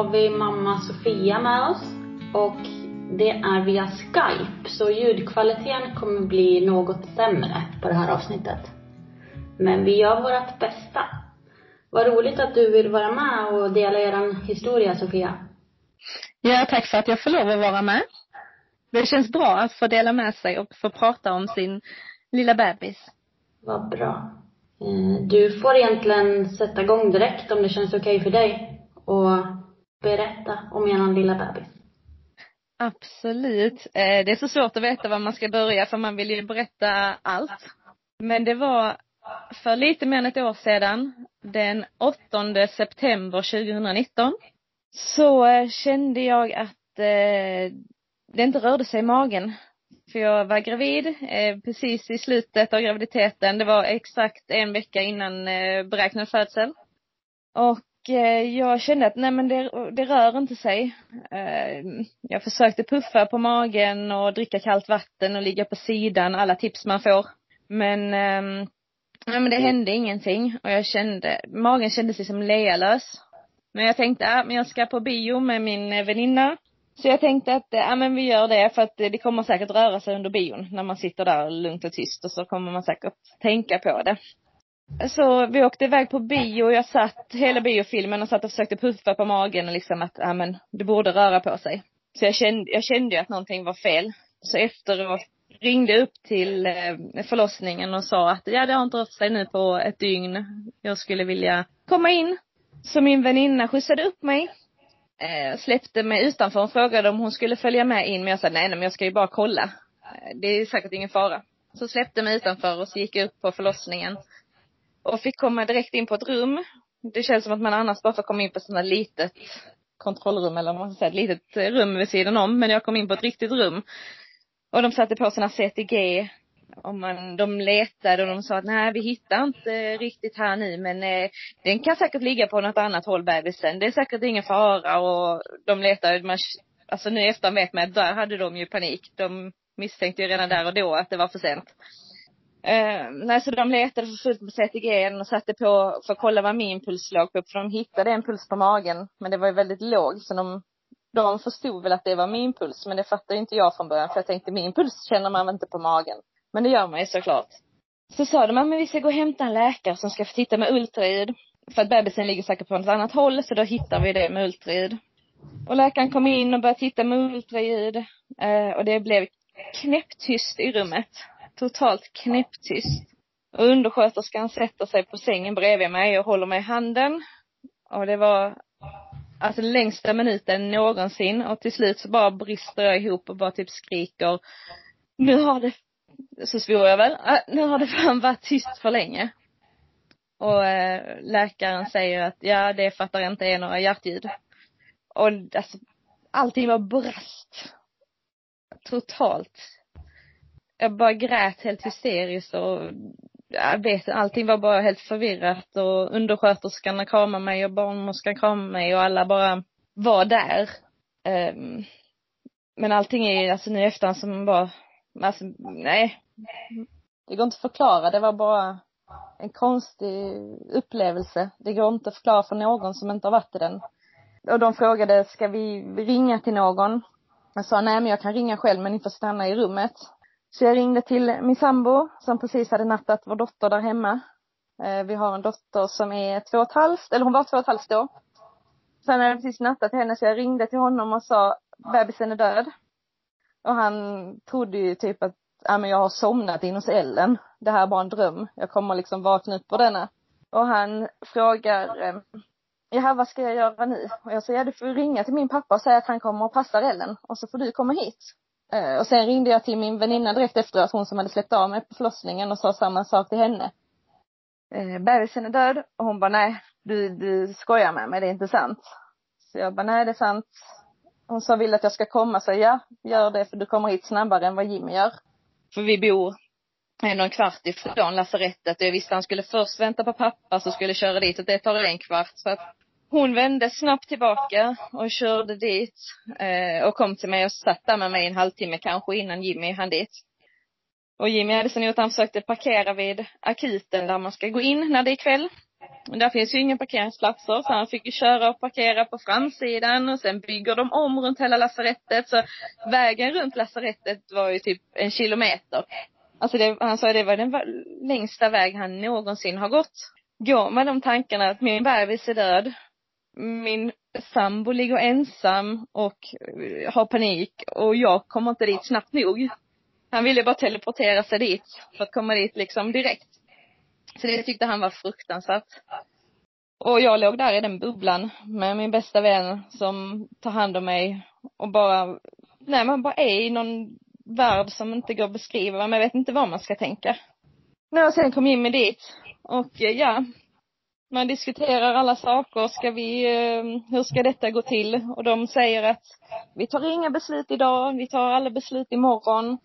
Har vi mamma Sofia med oss och det är via Skype, så ljudkvaliteten kommer bli något sämre på det här avsnittet. Men vi gör vårt bästa. Vad roligt att du vill vara med och dela er historia, Sofia. Ja, tack för att jag får lov att vara med. Det känns bra att få dela med sig och få prata om sin lilla bebis. Vad bra. Eh, Du får egentligen sätta igång direkt om det känns okej för dig och berätta om er lilla bebis. Absolut. Eh, det är så svårt att veta var man ska börja för man vill ju berätta allt. Men det var för lite mer än ett år sedan, den 8 september 2019, så eh, kände jag att eh, det inte rörde sig i magen. För jag var gravid precis i slutet av graviditeten. Det var exakt en vecka innan beräknad födsel. Och jag kände att nej men det, det rör inte sig. Eh, jag försökte puffa på magen och dricka kallt vatten och ligga på sidan, alla tips man får. Men, eh, nej men det hände ingenting och jag kände, magen kändes liksom lealös. Men jag tänkte, ja men jag ska på bio med min eh, väninna. Så jag tänkte att, ja men vi gör det för att det kommer säkert röra sig under bion när man sitter där lugnt och tyst och så kommer man säkert tänka på det. Så vi åkte iväg på bio och jag satt hela biofilmen och satt och försökte puffa på magen och liksom att, ja men det borde röra på sig. Så jag kände, jag kände ju att någonting var fel. Så efteråt ringde jag upp till eh, förlossningen och sa att ja det har inte rört sig nu på ett dygn. Jag skulle vilja komma in. Så min väninna skjutsade upp mig eh, släppte mig utanför och frågade om hon skulle följa med in, men jag sa nej, nej men jag ska ju bara kolla. Eh, det är säkert ingen fara. Så släppte mig utanför och så gick jag upp på förlossningen. Och fick komma direkt in på ett rum. Det känns som att man annars bara får komma in på ett sånt litet kontrollrum eller vad man ska säga, ett litet eh, rum vid sidan om. Men jag kom in på ett riktigt rum. Och de satte på sina CTG. Och man, de letade och de sa att nej vi hittar inte riktigt här nu men eh, den kan säkert ligga på något annat håll bebisen. Det är säkert ingen fara och de letade, man, alltså nu i efterhand vet man att där hade de ju panik. De misstänkte ju redan där och då att det var för sent. Eh, nej, så de letade för fullt på CTG och satte på för att kolla vad min puls låg på. För de hittade en puls på magen, men det var ju väldigt låg så de, de förstod väl att det var min puls. Men det fattade inte jag från början för jag tänkte min puls känner man väl inte på magen. Men det gör man ju såklart. Så sa de, men vi ska gå och hämta en läkare som ska få titta med ultraljud. För att bebisen ligger säkert på något annat håll, så då hittar vi det med ultraljud. Och läkaren kom in och började titta med ultraljud. Eh, och det blev knäpptyst i rummet. Totalt knäpptyst. Och undersköterskan sätter sig på sängen bredvid mig och håller mig i handen. Och det var alltså längsta minuten någonsin. Och till slut så bara brister jag ihop och bara typ skriker. Nu har det, så svor jag väl, ah, nu har det fan varit tyst för länge. Och eh, läkaren säger att ja, det fattar inte är några hjärtljud. Och alltså, allting var brast. totalt. Jag bara grät helt hysteriskt och jag vet allting var bara helt förvirrat och undersköterskorna kramade mig och barnmorskan kramade mig och alla bara var där. Um, men allting är alltså nu i efterhand som bara, alltså nej. Det går inte att förklara, det var bara en konstig upplevelse. Det går inte att förklara för någon som inte har varit i den. Och de frågade, ska vi ringa till någon? Jag sa, nej men jag kan ringa själv men ni får stanna i rummet. Så jag ringde till min sambo som precis hade nattat vår dotter där hemma. Eh, vi har en dotter som är två och ett halvt, eller hon var två och ett halvt då. Sen hade jag precis nattat henne så jag ringde till honom och sa, bebisen är död. Och han trodde ju typ att, ja men jag har somnat in hos Ellen. Det här är bara en dröm. Jag kommer liksom vakna upp på denna. Och han frågar, ja jaha vad ska jag göra nu? Och jag säger, ja du får ringa till min pappa och säga att han kommer och passar Ellen. Och så får du komma hit. Eh, och sen ringde jag till min väninna direkt efteråt, hon som hade släppt av mig på förlossningen och sa samma sak till henne. Eh, bebisen är död och hon bara, nej, du, du skojar med mig, det är inte sant. Så jag bara, nej det är sant. Hon sa, vill att jag ska komma? Så ja, gör det för du kommer hit snabbare än vad Jimmy gör. För vi bor en och en kvart ifrån lasarettet och jag visste att han skulle först vänta på pappa så skulle köra dit och det tar en kvart. Så att hon vände snabbt tillbaka och körde dit eh, och kom till mig och satt där med mig en halvtimme kanske innan Jimmy hann dit. Och Jimmy hade sen gjort att han försökte parkera vid akuten där man ska gå in när det är kväll. Men där finns ju inga parkeringsplatser så han fick ju köra och parkera på framsidan och sen bygger de om runt hela lasarettet så vägen runt lasarettet var ju typ en kilometer. Alltså det, han sa det var den längsta väg han någonsin har gått. Gå med de tankarna att min bebis är död min sambo ligger ensam och eh, har panik och jag kommer inte dit snabbt nog. Han ville bara teleportera sig dit för att komma dit liksom direkt. Så det tyckte han var fruktansvärt. Och jag låg där i den bubblan med min bästa vän som tar hand om mig och bara, nej man bara är i någon värld som inte går att beskriva, man vet inte vad man ska tänka. Nej, och sen kom Jimmy dit och eh, ja, man diskuterar alla saker. Ska vi, eh, hur ska detta gå till? Och de säger att vi tar inga beslut idag, vi tar alla beslut imorgon.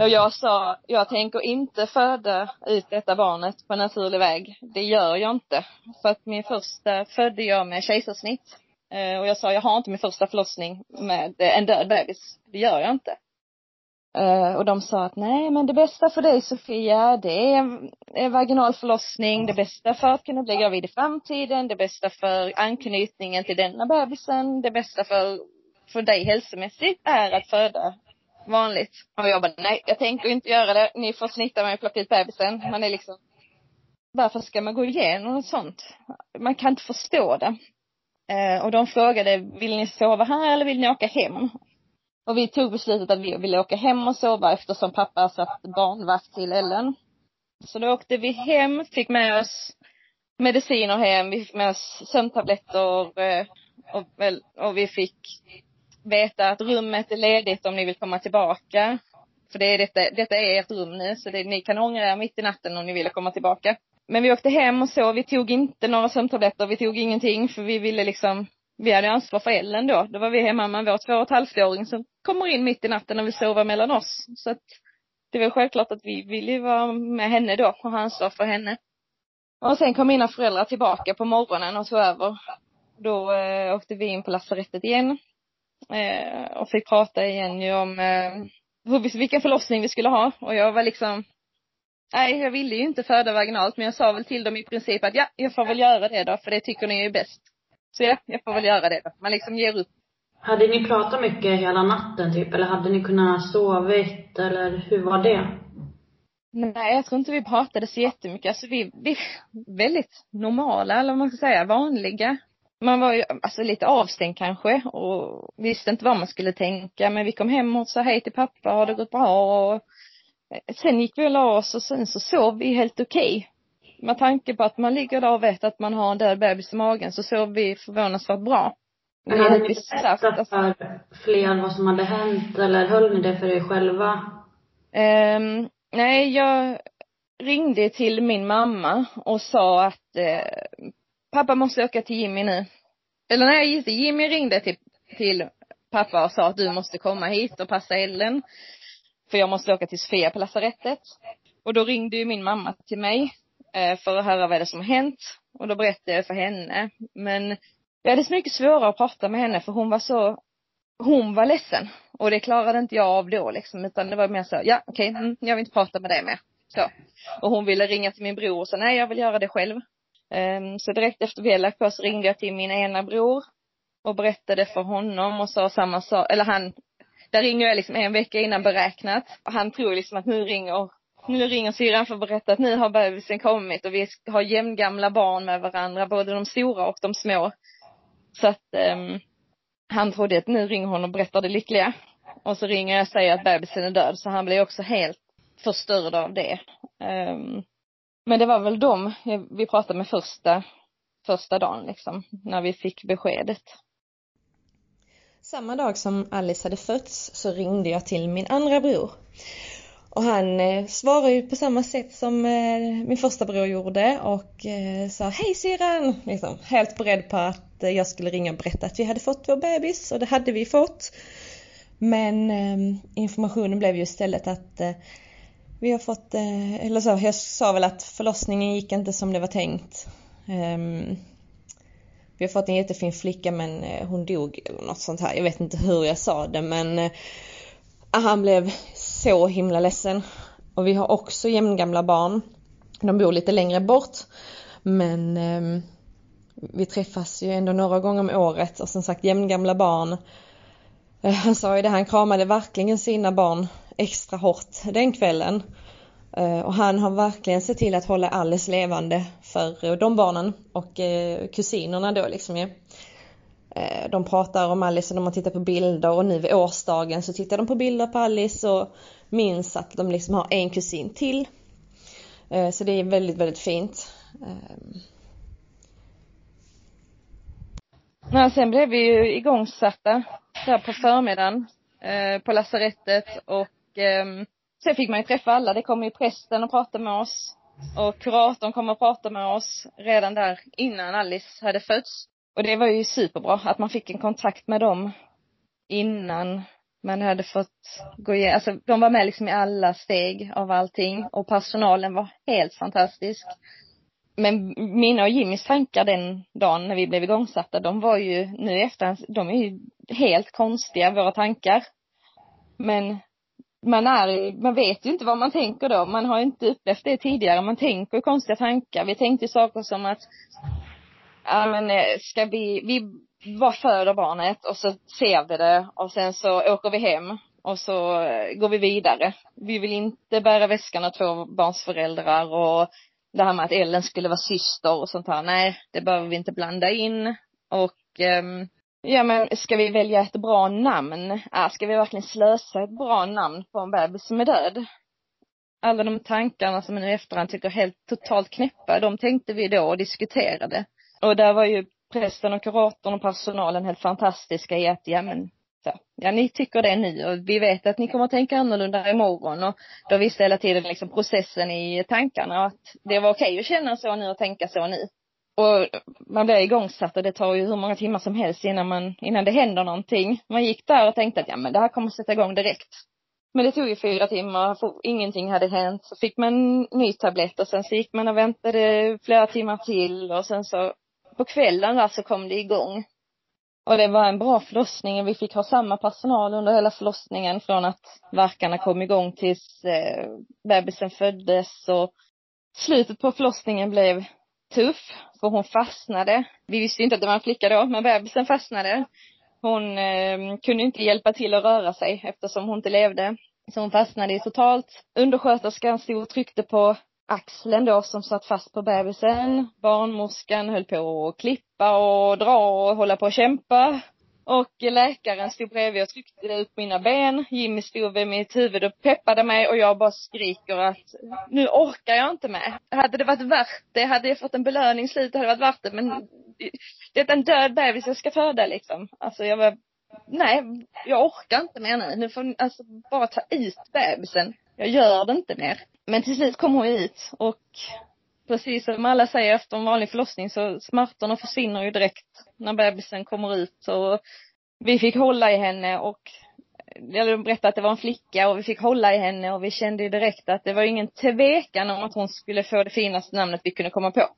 Och jag sa, jag tänker inte föda ut detta barnet på naturlig väg. Det gör jag inte. För att min första födde jag med kejsarsnitt. Eh, och jag sa, jag har inte min första förlossning med en död bebis. Det gör jag inte. Uh, och de sa att nej men det bästa för dig Sofia det är, är vaginal förlossning, det bästa för att kunna bli gravid i framtiden, det bästa för anknytningen till denna bebisen, det bästa för, för dig hälsomässigt är att föda vanligt. Och jag bara nej, jag tänker inte göra det, ni får snitta mig och plocka ut bebisen. Man är liksom, varför ska man gå igenom något sånt? Man kan inte förstå det. Uh, och de frågade, vill ni sova här eller vill ni åka hem? Och vi tog beslutet att vi ville åka hem och sova eftersom pappa satt barnvakt till Ellen. Så då åkte vi hem, fick med oss mediciner hem, vi fick med oss sömntabletter eh, och, och, och vi fick veta att rummet är ledigt om ni vill komma tillbaka. För det är detta, detta är ert rum nu, så det, ni kan ångra er mitt i natten om ni vill komma tillbaka. Men vi åkte hem och så, vi tog inte några sömntabletter, vi tog ingenting för vi ville liksom vi hade ansvar för Ellen då. Då var vi hemma med vår två och ett halvt-åring som kommer in mitt i natten och vill sova mellan oss. Så att det var självklart att vi ville vara med henne då och ha ansvar för henne. Och sen kom mina föräldrar tillbaka på morgonen och tog över. Då eh, åkte vi in på lasarettet igen. Eh, och fick prata igen ju om eh, hur vi, vilken förlossning vi skulle ha. Och jag var liksom, nej jag ville ju inte föda vaginalt men jag sa väl till dem i princip att ja, jag får väl göra det då för det tycker ni är bäst. Så ja, jag får väl göra det då. Man liksom ger upp. Hade ni pratat mycket hela natten typ, eller hade ni kunnat sovit, eller hur var det? Nej, jag tror inte vi pratade så jättemycket. Alltså vi, vi väldigt normala, eller vad man ska säga, vanliga. Man var ju, alltså lite avstängd kanske och visste inte vad man skulle tänka. Men vi kom hem och sa hej till pappa, har det gått bra? Och sen gick vi och la oss och sen så sov vi helt okej. Med tanke på att man ligger där och vet att man har en död bebis i magen så sov vi förvånansvärt bra. Men hade ni berättat för fler vad som hade hänt eller höll ni det för er själva? Um, nej, jag ringde till min mamma och sa att uh, pappa måste åka till Jimmy nu. Eller nej, Jimmy ringde till, till pappa och sa att du måste komma hit och passa Ellen. För jag måste åka till Sofia på lasarettet. Och då ringde ju min mamma till mig eh, Eh, för att höra vad det är som har hänt. Och då berättade jag för henne. Men jag hade så mycket svårare att prata med henne för hon var så, hon var ledsen. Och det klarade inte jag av då liksom, utan det var mer så, ja okej, okay, mm, jag vill inte prata med dig mer. Så. Och hon ville ringa till min bror och sa, nej jag vill göra det själv. Um, så direkt efter vi hade lagt på så ringde jag till min ena bror och berättade för honom och sa samma sak, eller han, där ringer jag liksom en vecka innan beräknat. Och han tror liksom att nu ringer, nu ringer syrran för att berätta att nu har bebisen kommit och vi har jämngamla barn med varandra, både de stora och de små. Så att um, han trodde att nu ringer hon och berättar det lyckliga. Och så ringer jag och säger att bebisen är död, så han blev också helt förstörd av det. Um, men det var väl dem vi pratade med första, första dagen liksom, när vi fick beskedet. Samma dag som Alice hade fötts så ringde jag till min andra bror. Och han eh, svarade ju på samma sätt som eh, min första bror gjorde och eh, sa Hej syrran! Liksom, helt beredd på att eh, jag skulle ringa och berätta att vi hade fått vår bebis och det hade vi fått. Men eh, informationen blev ju istället att eh, vi har fått, eh, eller så, jag sa väl att förlossningen gick inte som det var tänkt. Ehm, vi har fått en jättefin flicka men eh, hon dog eller något sånt här. Jag vet inte hur jag sa det men uh, han blev så himla ledsen. Och vi har också jämngamla barn. De bor lite längre bort. Men eh, vi träffas ju ändå några gånger om året och som sagt jämngamla barn. Eh, han sa ju det, han kramade verkligen sina barn extra hårt den kvällen. Eh, och han har verkligen sett till att hålla Alice levande för eh, de barnen och eh, kusinerna då liksom ju. Eh, Eh, de pratar om Alice och de har tittat på bilder och nu vid årsdagen så tittar de på bilder på Alice och minns att de liksom har en kusin till. Eh, så det är väldigt, väldigt fint. Eh. Ja, sen blev vi ju igångsatta där på förmiddagen på lasarettet och eh, sen fick man ju träffa alla. Det kom ju prästen och pratade med oss. Och kuratorn kom och pratade med oss redan där innan Alice hade fötts. Och det var ju superbra att man fick en kontakt med dem innan man hade fått gå igenom, alltså de var med liksom i alla steg av allting och personalen var helt fantastisk. Men mina och Jimmys tankar den dagen när vi blev igångsatta, de var ju nu i efterhand, de är ju helt konstiga, våra tankar. Men man är, man vet ju inte vad man tänker då. Man har inte upplevt det tidigare. Man tänker konstiga tankar. Vi tänkte saker som att, ja men eh, ska vi, vi bara föder barnet och så ser vi det och sen så åker vi hem och så eh, går vi vidare. Vi vill inte bära väskan av två barns föräldrar och det här med att Ellen skulle vara syster och sånt här. Nej, det behöver vi inte blanda in. Och um, Ja men ska vi välja ett bra namn? Ja, ska vi verkligen slösa ett bra namn på en bebis som är död? Alla de tankarna som man nu i efterhand tycker är helt totalt knäppa, de tänkte vi då och diskuterade. Och där var ju prästen och kuratorn och personalen helt fantastiska i att, ja men, så, ja ni tycker det nu och vi vet att ni kommer att tänka annorlunda imorgon och då visste hela tiden liksom processen i tankarna och att det var okej okay att känna så nu och tänka så nu. Och man blir igångsatt och det tar ju hur många timmar som helst innan man, innan det händer någonting. Man gick där och tänkte att ja men det här kommer att sätta igång direkt. Men det tog ju fyra timmar, för ingenting hade hänt. Så fick man ny tablett och sen så gick man och väntade flera timmar till och sen så på kvällen där så kom det igång. Och det var en bra förlossning. Vi fick ha samma personal under hela förlossningen från att verkarna kom igång tills eh, bebisen föddes och slutet på förlossningen blev tuff, för hon fastnade. Vi visste inte att det var en flicka då, men bebisen fastnade. Hon eh, kunde inte hjälpa till att röra sig eftersom hon inte levde. Så hon fastnade totalt. Undersköterskan stod och tryckte på axeln då som satt fast på bebisen. Barnmorskan höll på att klippa och dra och hålla på att kämpa. Och läkaren stod bredvid och tryckte ut mina ben. Jimmy stod vid mitt huvud och peppade mig och jag bara skriker att nu orkar jag inte med. Hade det varit värt det, hade jag fått en belöning slut, hade det varit värt det men det är en död bebis jag ska föda liksom. Alltså jag var, nej, jag orkar inte mer nu. Nu får ni alltså bara ta ut bebisen. Jag gör det inte mer. Men till slut kom hon ut och precis som alla säger efter en vanlig förlossning så smärtorna försvinner ju direkt när bebisen kommer ut och vi fick hålla i henne och eller berättade att det var en flicka och vi fick hålla i henne och vi kände ju direkt att det var ingen tvekan om att hon skulle få det finaste namnet vi kunde komma på.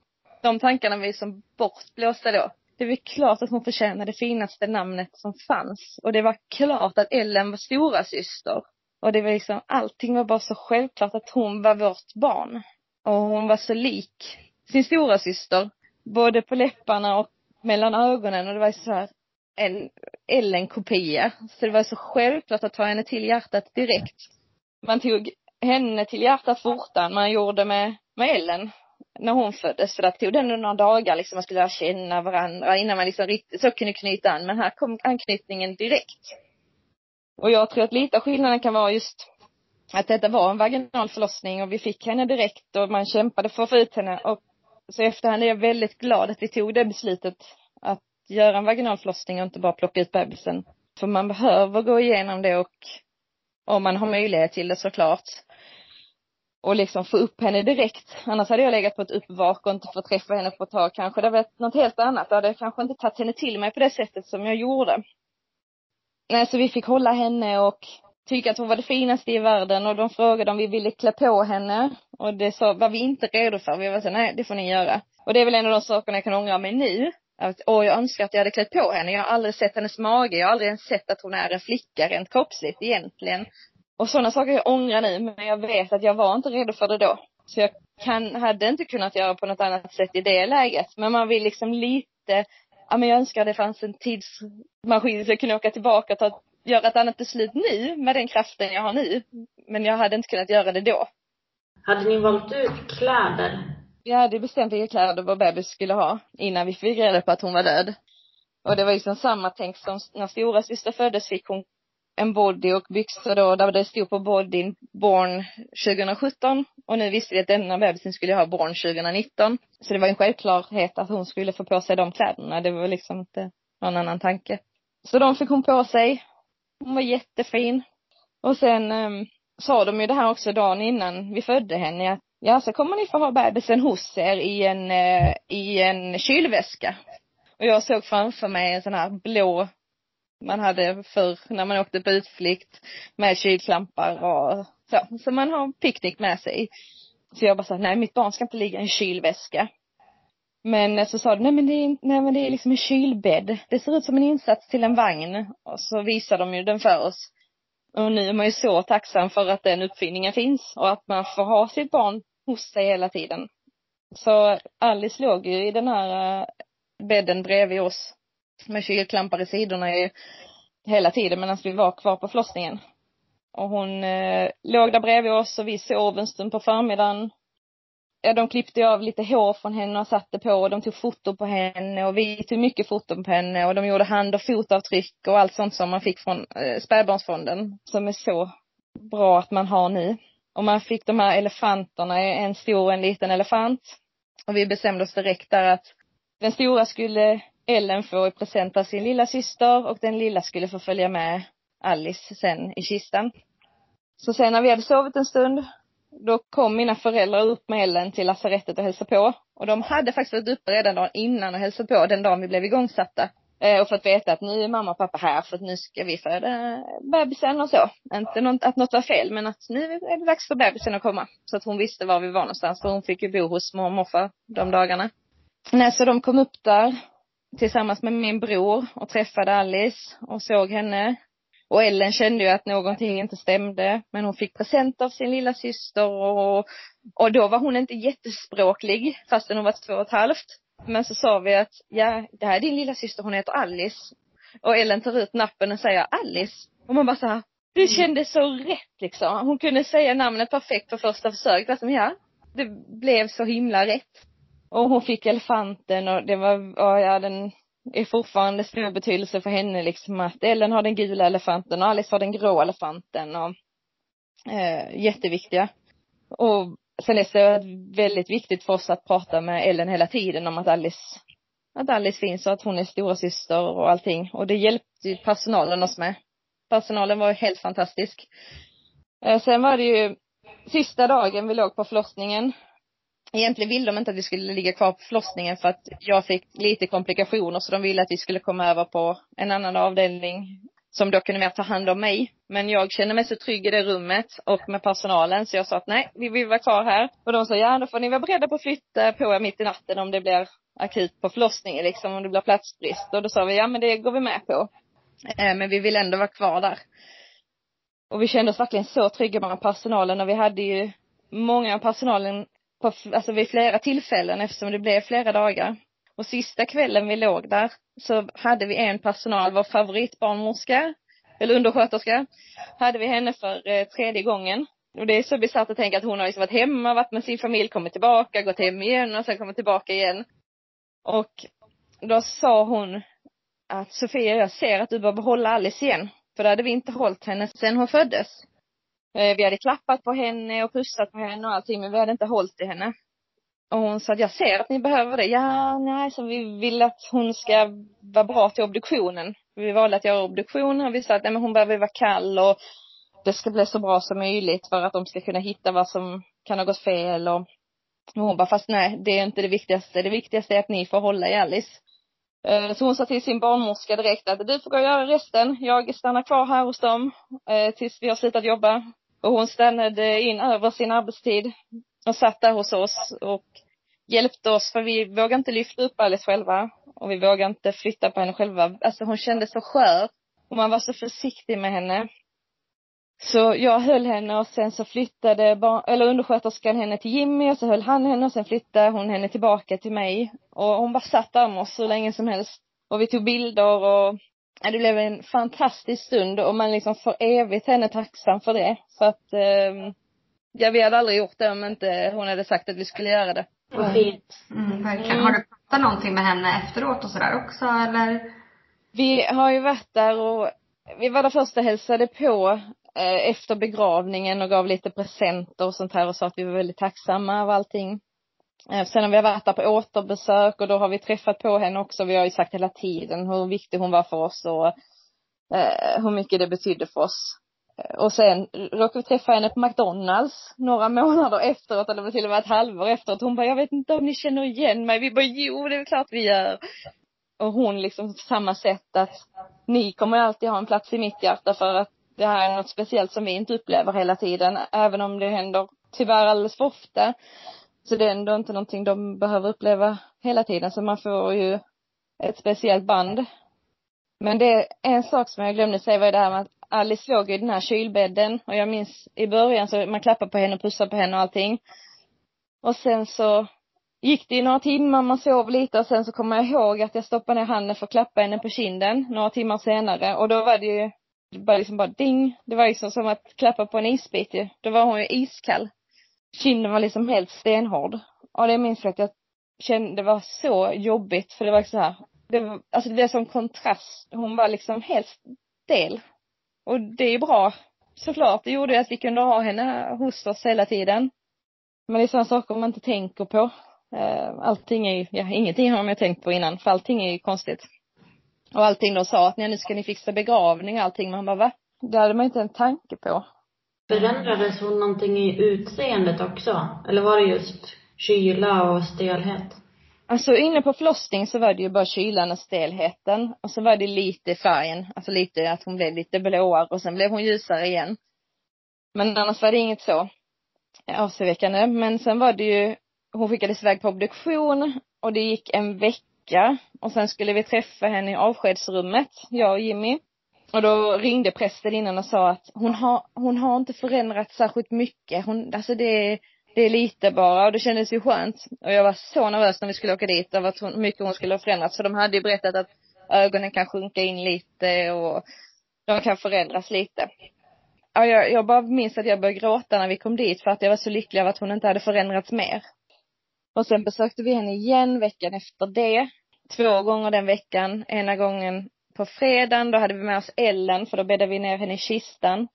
De tankarna var ju som bortblåsta då. Det var klart att hon förtjänade det finaste namnet som fanns. Och det var klart att Ellen var stora syster. Och det var liksom, allting var bara så självklart att hon var vårt barn. Och hon var så lik sin stora syster Både på läpparna och mellan ögonen och det var så här, en Ellen-kopia. Så det var så självklart att ta henne till hjärtat direkt. Man tog henne till hjärtat fortare man gjorde med, med Ellen när hon föddes. För det tog det några dagar liksom, man skulle lära känna varandra innan man liksom riktigt så kunde knyta an. Men här kom anknytningen direkt. Och jag tror att lite av skillnaden kan vara just att detta var en vaginal förlossning och vi fick henne direkt och man kämpade för att få ut henne och så i efterhand är jag väldigt glad att vi tog det beslutet att göra en vaginal förlossning och inte bara plocka ut bebisen. För man behöver gå igenom det och om man har möjlighet till det såklart. Och liksom få upp henne direkt. Annars hade jag legat på ett uppvak och inte fått träffa henne på ett tag kanske. Det hade varit något helt annat. Då hade kanske inte tagit henne till mig på det sättet som jag gjorde. Nej, så vi fick hålla henne och tycka att hon var det finaste i världen och de frågade om vi ville klä på henne och det sa, var vi inte redo för. Vi var så nej det får ni göra. Och det är väl en av de sakerna jag kan ångra mig nu. Att, åh, jag önskar att jag hade klätt på henne. Jag har aldrig sett hennes mage. Jag har aldrig ens sett att hon är en flicka rent kroppsligt egentligen. Och sådana saker jag ångrar nu, men jag vet att jag var inte redo för det då. Så jag kan, hade inte kunnat göra på något annat sätt i det läget. Men man vill liksom lite, ja men jag önskar det fanns en tidsmaskin så jag kunde åka tillbaka och ta, göra ett annat beslut nu med den kraften jag har nu. Men jag hade inte kunnat göra det då. Hade ni valt ut kläder? Vi hade bestämt vilka kläder vår bebis skulle ha innan vi fick reda på att hon var död. Och det var liksom samma tänk som när stora syster föddes fick hon en body och byxor då där det stod på bodyn born 2017 och nu visste vi att denna bebisen skulle ha born 2019. Så det var en självklarhet att hon skulle få på sig de kläderna. Det var liksom inte någon annan tanke. Så de fick hon på sig. Hon var jättefin. Och sen um, sa de ju det här också dagen innan vi födde henne att ja, så kommer ni få ha bebisen hos er i en, uh, i en kylväska. Och jag såg framför mig en sån här blå man hade förr när man åkte på utflykt med kylklampar och så. Så man har picknick med sig. Så jag bara sa, nej mitt barn ska inte ligga i en kylväska. Men så sa de, nej men det är, nej men det är liksom en kylbädd. Det ser ut som en insats till en vagn. Och så visade de ju den för oss. Och nu är man ju så tacksam för att den uppfinningen finns och att man får ha sitt barn hos sig hela tiden. Så Alice låg ju i den här eh, bädden bredvid oss med kylklampar i sidorna ju hela tiden medan vi var kvar på förlossningen. Och hon eh, låg där bredvid oss och vi sov en stund på förmiddagen. Ja, de klippte av lite hår från henne och satte på och de tog foton på henne och vi tog mycket foton på henne och de gjorde hand och fotavtryck och allt sånt som man fick från eh, spädbarnsfonden som är så bra att man har nu. Och man fick de här elefanterna, en stor och en liten elefant. Och vi bestämde oss direkt där att den stora skulle Ellen få i present av sin lilla syster och den lilla skulle få följa med Alice sen i kistan. Så sen när vi hade sovit en stund, då kom mina föräldrar upp med Ellen till lasarettet och hälsade på. Och de hade faktiskt varit uppe redan dagen innan och hälsat på den dagen vi blev igångsatta. Eh, och fått veta att nu är mamma och pappa här för att nu ska vi föda bebisen och så. Inte något, att något var fel men att nu är det dags för bebisen att komma. Så att hon visste var vi var någonstans för hon fick ju bo hos mormor och morfar de dagarna. Nej, så de kom upp där tillsammans med min bror och träffade Alice och såg henne. Och Ellen kände ju att någonting inte stämde, men hon fick present av sin lilla syster och, och då var hon inte jättespråklig, fastän hon var två och ett halvt. Men så sa vi att, ja, det här är din lilla syster, hon heter Alice. Och Ellen tar ut nappen och säger Alice. Och man bara så här, det kändes så rätt liksom. Hon kunde säga namnet perfekt på första försöket. Alltså, ja, det blev så himla rätt. Och hon fick elefanten och det var, ja den är fortfarande stor betydelse för henne liksom att Ellen har den gula elefanten och Alice har den grå elefanten och eh, jätteviktiga. Och sen är det väldigt viktigt för oss att prata med Ellen hela tiden om att Alice, att Alice finns och att hon är stora syster och allting. Och det hjälpte ju personalen oss med. Personalen var helt fantastisk. Eh, sen var det ju sista dagen vi låg på förlossningen Egentligen ville de inte att vi skulle ligga kvar på förlossningen för att jag fick lite komplikationer så de ville att vi skulle komma över på en annan avdelning som då kunde mer ta hand om mig. Men jag kände mig så trygg i det rummet och med personalen så jag sa att nej, vi vill vara kvar här. Och de sa ja, då får ni vara beredda på att flytta på er mitt i natten om det blir akut på förlossningen liksom, om det blir platsbrist. Och då sa vi ja men det går vi med på. Eh, men vi vill ändå vara kvar där. Och vi kände oss verkligen så trygga med personalen och vi hade ju många av personalen på, alltså vid flera tillfällen eftersom det blev flera dagar. Och sista kvällen vi låg där så hade vi en personal, vår favoritbarnmorska, eller undersköterska, hade vi henne för eh, tredje gången. Och det är så bisarrt att tänka att hon har liksom varit hemma, varit med sin familj, kommit tillbaka, gått hem igen och sen kommit tillbaka igen. Och då sa hon att Sofia, jag ser att du behöver hålla Alice igen. För då hade vi inte hållit henne sen hon föddes. Eh, vi hade klappat på henne och pussat på henne och allting, men vi hade inte hållit i henne. Och hon sa att jag ser att ni behöver det. Ja, nej, så vi vill att hon ska vara bra till obduktionen. Vi valde att göra obduktion och vi sa att nej, men hon behöver vara kall och det ska bli så bra som möjligt för att de ska kunna hitta vad som kan ha gått fel och, och hon bara, fast nej, det är inte det viktigaste. Det viktigaste är att ni får hålla i Alice. Eh, så hon sa till sin barnmorska direkt att du får gå och göra resten. Jag stannar kvar här hos dem eh, tills vi har slutat jobba. Och hon stannade in över sin arbetstid och satt där hos oss och hjälpte oss för vi vågade inte lyfta upp Alice själva och vi vågade inte flytta på henne själva. Alltså hon kändes så skör och man var så försiktig med henne. Så jag höll henne och sen så flyttade barn, eller undersköterskan henne till Jimmy och så höll han henne och sen flyttade hon henne tillbaka till mig. Och hon bara satt där med oss så länge som helst. Och vi tog bilder och ja, det blev en fantastisk stund och man liksom för evigt henne tacksam för det. För att, eh, ja vi hade aldrig gjort det om inte hon hade sagt att vi skulle göra det. Vad fint. Mm, verkligen. Har du pratat någonting med henne efteråt och sådär också eller? Vi har ju varit där och vi var där först och hälsade på Eh, efter begravningen och gav lite presenter och sånt här och sa att vi var väldigt tacksamma av allting. Eh, sen har vi varit där på återbesök och då har vi träffat på henne också. Vi har ju sagt hela tiden hur viktig hon var för oss och eh, hur mycket det betydde för oss. Eh, och sen råkade vi träffa henne på McDonalds några månader efteråt, eller till och med ett halvår efteråt. Hon bara, jag vet inte om ni känner igen mig. Vi bara, jo det är klart vi gör. Och hon liksom på samma sätt att ni kommer alltid ha en plats i mitt hjärta för att det här är något speciellt som vi inte upplever hela tiden, även om det händer tyvärr alldeles för ofta. Så det är ändå inte någonting de behöver uppleva hela tiden, så man får ju ett speciellt band. Men det är en sak som jag glömde säga var det här med att Alice låg i den här kylbädden och jag minns i början så man klappade på henne och pussade på henne och allting. Och sen så gick det i några timmar, man sov lite och sen så kommer jag ihåg att jag stoppade ner handen för att klappa henne på kinden några timmar senare och då var det ju det bara liksom bara ding. Det var liksom som att klappa på en isbit ju. Då var hon ju iskall. Kinden var liksom helt stenhård. Ja det minns jag att jag kände, det var så jobbigt för det var så här, det var, alltså det blev som kontrast. Hon var liksom helt stel. Och det är ju bra, såklart. Det gjorde att vi kunde ha henne hos oss hela tiden. Men det är sådana saker man inte tänker på. Eh, allting är ju, ja ingenting har man tänkt på innan, för allting är ju konstigt. Och allting de sa att nej, nu ska ni fixa begravning och allting. Man bara va? Det hade man inte en tanke på. Förändrades hon någonting i utseendet också? Eller var det just kyla och stelhet? Alltså inne på förlossning så var det ju bara kylan och stelheten. Och så var det lite färgen, alltså lite att hon blev lite blåare och sen blev hon ljusare igen. Men annars var det inget så avseväckande. Men sen var det ju, hon skickades iväg på obduktion och det gick en vecka och sen skulle vi träffa henne i avskedsrummet, jag och Jimmy. Och då ringde prästen innan och sa att hon har, hon har inte förändrats särskilt mycket. Hon, alltså det det är lite bara och det kändes ju skönt. Och jag var så nervös när vi skulle åka dit av att hon, hur mycket hon skulle ha förändrats. För de hade ju berättat att ögonen kan sjunka in lite och de kan förändras lite. Ja, jag, jag bara minns att jag började gråta när vi kom dit för att jag var så lycklig över att hon inte hade förändrats mer. Och sen besökte vi henne igen veckan efter det. Två gånger den veckan. Ena gången på fredagen, då hade vi med oss Ellen för då bäddade vi ner henne i kistan.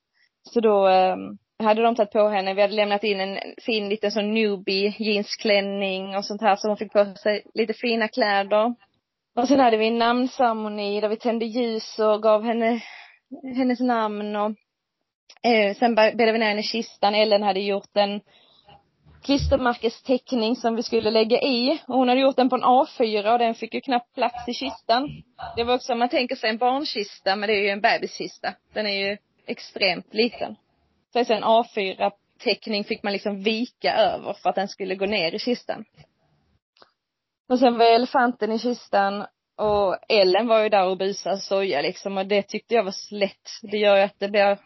Så då eh, hade de tagit på henne, vi hade lämnat in en fin liten sån newbie jeansklänning och sånt här så hon fick på sig lite fina kläder. Och sen hade vi en namnceremoni där vi tände ljus och gav henne hennes namn och eh, sen bäddade vi ner henne i kistan. Ellen hade gjort en klistermärkesteckning som vi skulle lägga i. Och hon hade gjort den på en A4 och den fick ju knappt plats i kistan. Det var också, om man tänker sig en barnkista, men det är ju en bebiskista. Den är ju extremt liten. Så en A4-teckning fick man liksom vika över för att den skulle gå ner i kistan. Och sen var elefanten i kistan och Ellen var ju där och busade och soja liksom och det tyckte jag var lätt. Det gör ju att det blir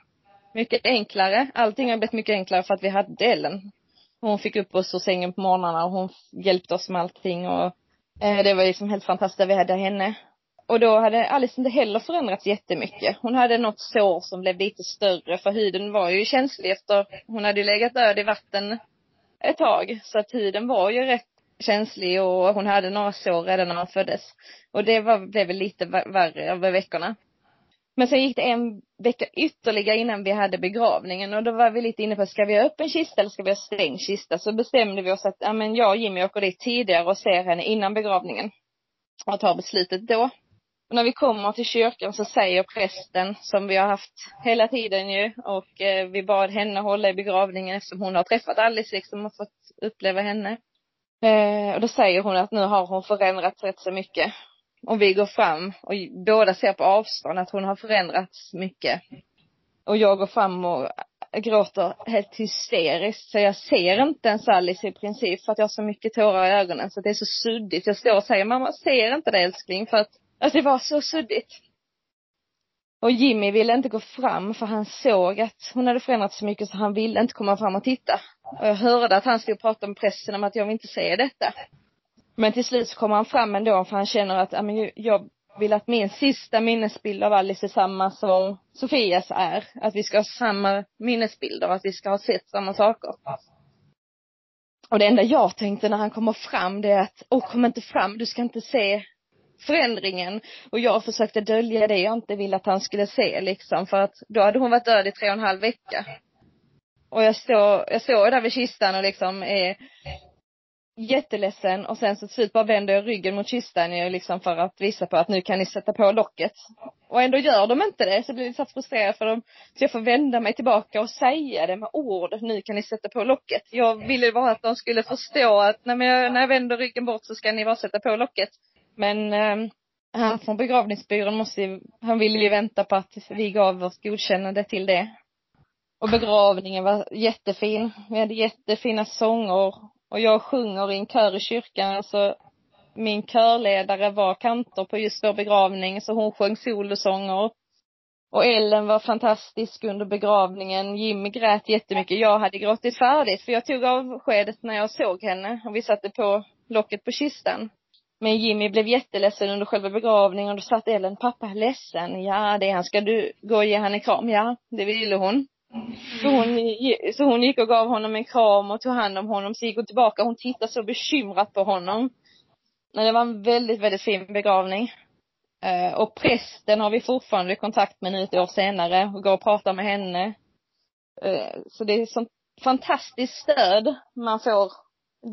mycket enklare. Allting har blivit mycket enklare för att vi hade Ellen. Hon fick upp oss ur sängen på morgnarna och hon hjälpte oss med allting och eh, det var liksom helt fantastiskt att vi hade henne. Och då hade Alice inte heller förändrats jättemycket. Hon hade något sår som blev lite större för huden var ju känslig efter, hon hade ju legat död i vatten ett tag. Så att huden var ju rätt känslig och hon hade några sår redan när hon föddes. Och det var, blev väl lite värre över veckorna. Men sen gick det en vecka ytterligare innan vi hade begravningen och då var vi lite inne på, ska vi ha öppen kista eller ska vi ha stängd kista? Så bestämde vi oss att, ja men jag och Jimmy åker dit tidigare och ser henne innan begravningen. Och tar beslutet då. Och när vi kommer till kyrkan så säger prästen, som vi har haft hela tiden ju, och eh, vi bad henne hålla i begravningen eftersom hon har träffat Alice liksom och fått uppleva henne. Eh, och då säger hon att nu har hon förändrats rätt så mycket. Om vi går fram och båda ser på avstånd att hon har förändrats mycket. Och jag går fram och gråter helt hysteriskt. Så jag ser inte ens Alice i princip för att jag har så mycket tårar i ögonen så det är så suddigt. Jag står och säger, mamma ser inte det älskling för att, att det var så suddigt. Och Jimmy ville inte gå fram för han såg att hon hade förändrats så mycket så han ville inte komma fram och titta. Och jag hörde att han stod och pratade med pressen om att jag vill inte se detta. Men till slut så kommer han fram ändå för han känner att, ja men jag vill att min sista minnesbild av Alice är samma som Sofias är. Att vi ska ha samma minnesbilder, att vi ska ha sett samma saker. Och det enda jag tänkte när han kommer fram det är att, åh kom inte fram, du ska inte se förändringen. Och jag försökte dölja det jag inte ville att han skulle se liksom för att då hade hon varit död i tre och en halv vecka. Och jag står, jag står där vid kistan och liksom är jätteledsen och sen så till slut bara vänder jag ryggen mot kistan ju liksom för att visa på att nu kan ni sätta på locket. Och ändå gör de inte det så blir jag så frustrerad för dem. Så jag får vända mig tillbaka och säga det med ord, nu kan ni sätta på locket. Jag ville bara att de skulle förstå att när jag, när jag vänder ryggen bort så ska ni bara sätta på locket. Men eh, han från begravningsbyrån måste ju, han ville ju vänta på att vi gav vårt godkännande till det. Och begravningen var jättefin. Vi hade jättefina sånger och jag sjunger i en kör i kyrkan, alltså min körledare var kantor på just vår begravning, så hon sjöng solosånger. Och Ellen var fantastisk under begravningen. Jimmy grät jättemycket. Jag hade gråtit färdigt för jag tog avskedet när jag såg henne och vi satte på locket på kistan. Men Jimmy blev jätteledsen under själva begravningen och då satt Ellen, pappa är ledsen. Ja, det är han. Ska du gå och ge henne en kram? Ja, det ville hon. Mm. Så hon, så hon gick och gav honom en kram och tog hand om honom. Så gick hon tillbaka. Hon tittade så bekymrat på honom. Men det var en väldigt, väldigt fin begravning. Eh, och prästen har vi fortfarande kontakt med nu ett år senare och går och pratar med henne. Eh, så det är sånt fantastiskt stöd man får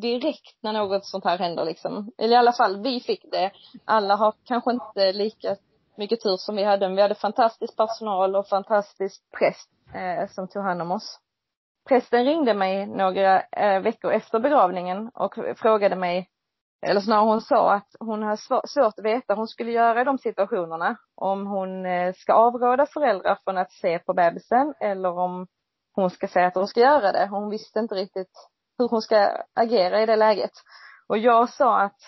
direkt när något sånt här händer liksom. Eller i alla fall, vi fick det. Alla har kanske inte lika mycket tur som vi hade, men vi hade fantastisk personal och fantastisk präst eh, som tog hand om oss. Prästen ringde mig några eh, veckor efter begravningen och frågade mig, eller snarare hon sa att hon har svårt att veta hur hon skulle göra i de situationerna. Om hon eh, ska avråda föräldrar från att se på bebisen eller om hon ska säga att hon ska göra det. Hon visste inte riktigt hur hon ska agera i det läget. Och jag sa att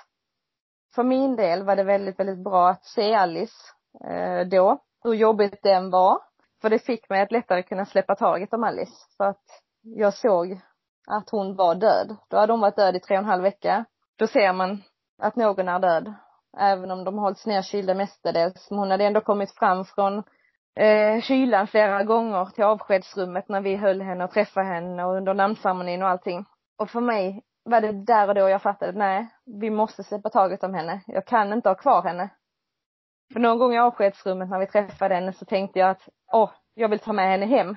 för min del var det väldigt, väldigt bra att se Alice eh, då, hur jobbigt den var. För det fick mig att lättare kunna släppa taget om Alice. För att jag såg att hon var död. Då hade hon varit död i tre och en halv vecka. Då ser man att någon är död. Även om de hållits nedkylda mestadels. Men hon hade ändå kommit fram från eh, kylan flera gånger till avskedsrummet när vi höll henne och träffade henne och under namnceremonin och allting. Och för mig var det där och då jag fattade, nej, vi måste släppa taget om henne. Jag kan inte ha kvar henne. För någon gång i avskedsrummet när vi träffade henne så tänkte jag att, åh, jag vill ta med henne hem.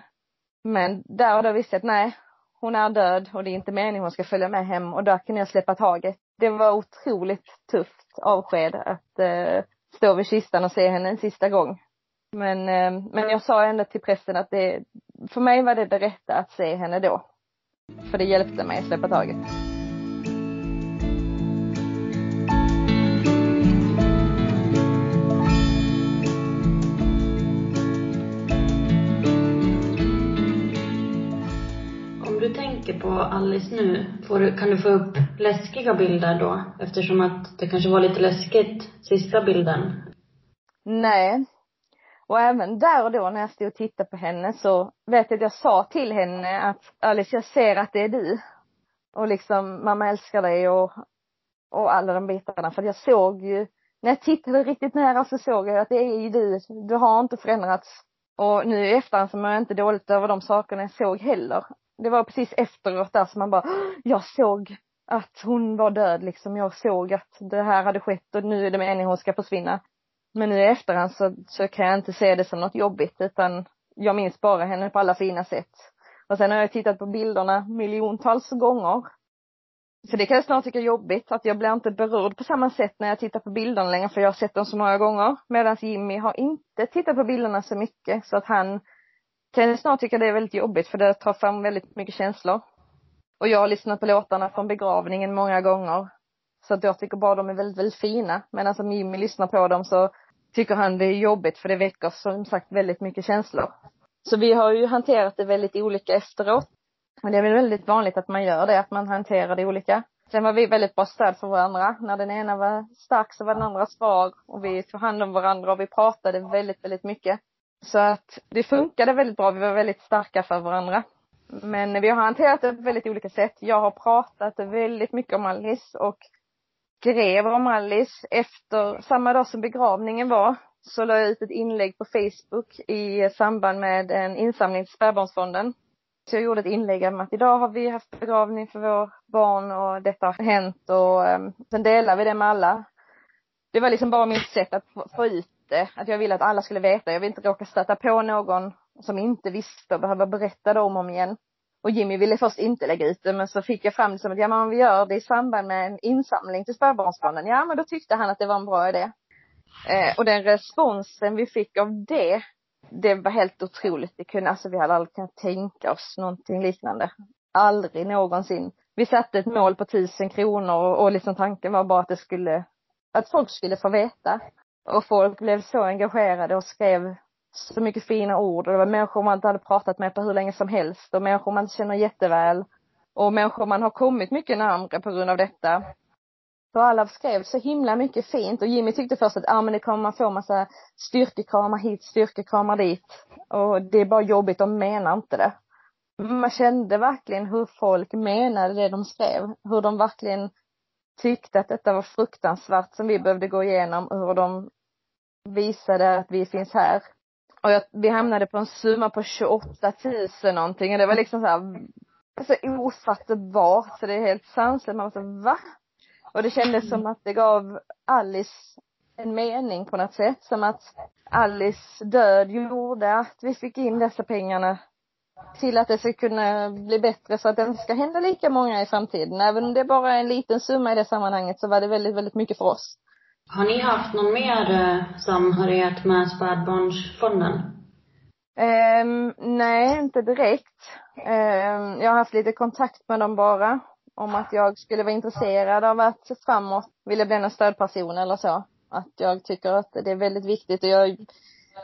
Men där och då visste jag att nej, hon är död och det är inte meningen hon ska följa med hem och där kan jag släppa taget. Det var otroligt tufft avsked att eh, stå vid kistan och se henne en sista gång. Men, eh, men jag sa ändå till prästen att det, för mig var det det rätta att se henne då. För det hjälpte mig att släppa taget. På Alice nu, får du, kan du få upp läskiga bilder då? Eftersom att det kanske var lite läskigt sista bilden. Nej. Och även där och då när jag stod och tittade på henne så vet jag att jag sa till henne att Alice, jag ser att det är du. Och liksom, mamma älskar dig och, och alla de bitarna. För jag såg ju, när jag tittade riktigt nära så såg jag att det är ju du. Du har inte förändrats. Och nu i efterhand så mår jag inte dåligt över de sakerna jag såg heller. Det var precis efteråt där som man bara, jag såg att hon var död liksom. Jag såg att det här hade skett och nu är det meningen hon ska försvinna. Men nu i efterhand så, så kan jag inte se det som något jobbigt utan jag minns bara henne på alla fina sätt. Och sen har jag tittat på bilderna miljontals gånger. Så det kan jag snart tycka är jobbigt, att jag blir inte berörd på samma sätt när jag tittar på bilderna längre för jag har sett dem så många gånger. Medan Jimmy har inte tittat på bilderna så mycket så att han kan snart tycka det är väldigt jobbigt för det tar fram väldigt mycket känslor. Och jag har lyssnat på låtarna från begravningen många gånger. Så att jag tycker bara de är väldigt, väldigt fina. Men alltså, som Jimmy lyssnar på dem så tycker han det är jobbigt för det väcker som sagt väldigt mycket känslor. Så vi har ju hanterat det väldigt olika efteråt. Men det är väl väldigt vanligt att man gör det, att man hanterar det olika. Sen var vi väldigt bra stöd för varandra. När den ena var stark så var den andra svag och vi tog hand om varandra och vi pratade väldigt, väldigt mycket. Så att det funkade väldigt bra. Vi var väldigt starka för varandra. Men vi har hanterat det på väldigt olika sätt. Jag har pratat väldigt mycket om Alice och skrev om Alice efter, samma dag som begravningen var, så la jag ut ett inlägg på Facebook i samband med en insamling till Spädbarnsfonden. Så jag gjorde ett inlägg om att idag har vi haft begravning för vår barn och detta har hänt och um, sen delar vi det med alla. Det var liksom bara mitt sätt att få ut det, att jag ville att alla skulle veta. Jag vill inte råka stöta på någon som inte visste och behöva berätta det om och om igen. Och Jimmy ville först inte lägga ut det men så fick jag fram det som att ja men om vi gör det i samband med en insamling till Spädbarnsfonden, ja men då tyckte han att det var en bra idé. Eh, och den responsen vi fick av det, det var helt otroligt. Det kunde, alltså vi hade aldrig kunnat tänka oss någonting liknande. Aldrig någonsin. Vi satte ett mål på tusen kronor och, och liksom tanken var bara att det skulle, att folk skulle få veta. Och folk blev så engagerade och skrev så mycket fina ord och det var människor man inte hade pratat med på hur länge som helst och människor man känner jätteväl. Och människor man har kommit mycket närmare på grund av detta. för alla skrev så himla mycket fint och Jimmy tyckte först att, ja ah, men det kommer man få massa styrkekramar hit, styrkekramar dit. Och det är bara jobbigt, de menar inte det. Man kände verkligen hur folk menade det de skrev. Hur de verkligen tyckte att detta var fruktansvärt som vi behövde gå igenom. Hur de visade att vi finns här. Och jag, vi hamnade på en summa på 28 000 någonting och det var liksom så här, alltså ofattbart så det är helt sanslöst. Man var så, va? Och det kändes som att det gav Alice en mening på något sätt. Som att Alice död gjorde att vi fick in dessa pengarna till att det ska kunna bli bättre så att det inte ska hända lika många i framtiden. Även om det bara är en liten summa i det sammanhanget så var det väldigt, väldigt mycket för oss. Har ni haft någon mer eh, samhörighet med Spädbarnsfonden? Um, nej, inte direkt. Um, jag har haft lite kontakt med dem bara. Om att jag skulle vara intresserad av att framåt vilja bli en stödperson eller så. Att jag tycker att det är väldigt viktigt och jag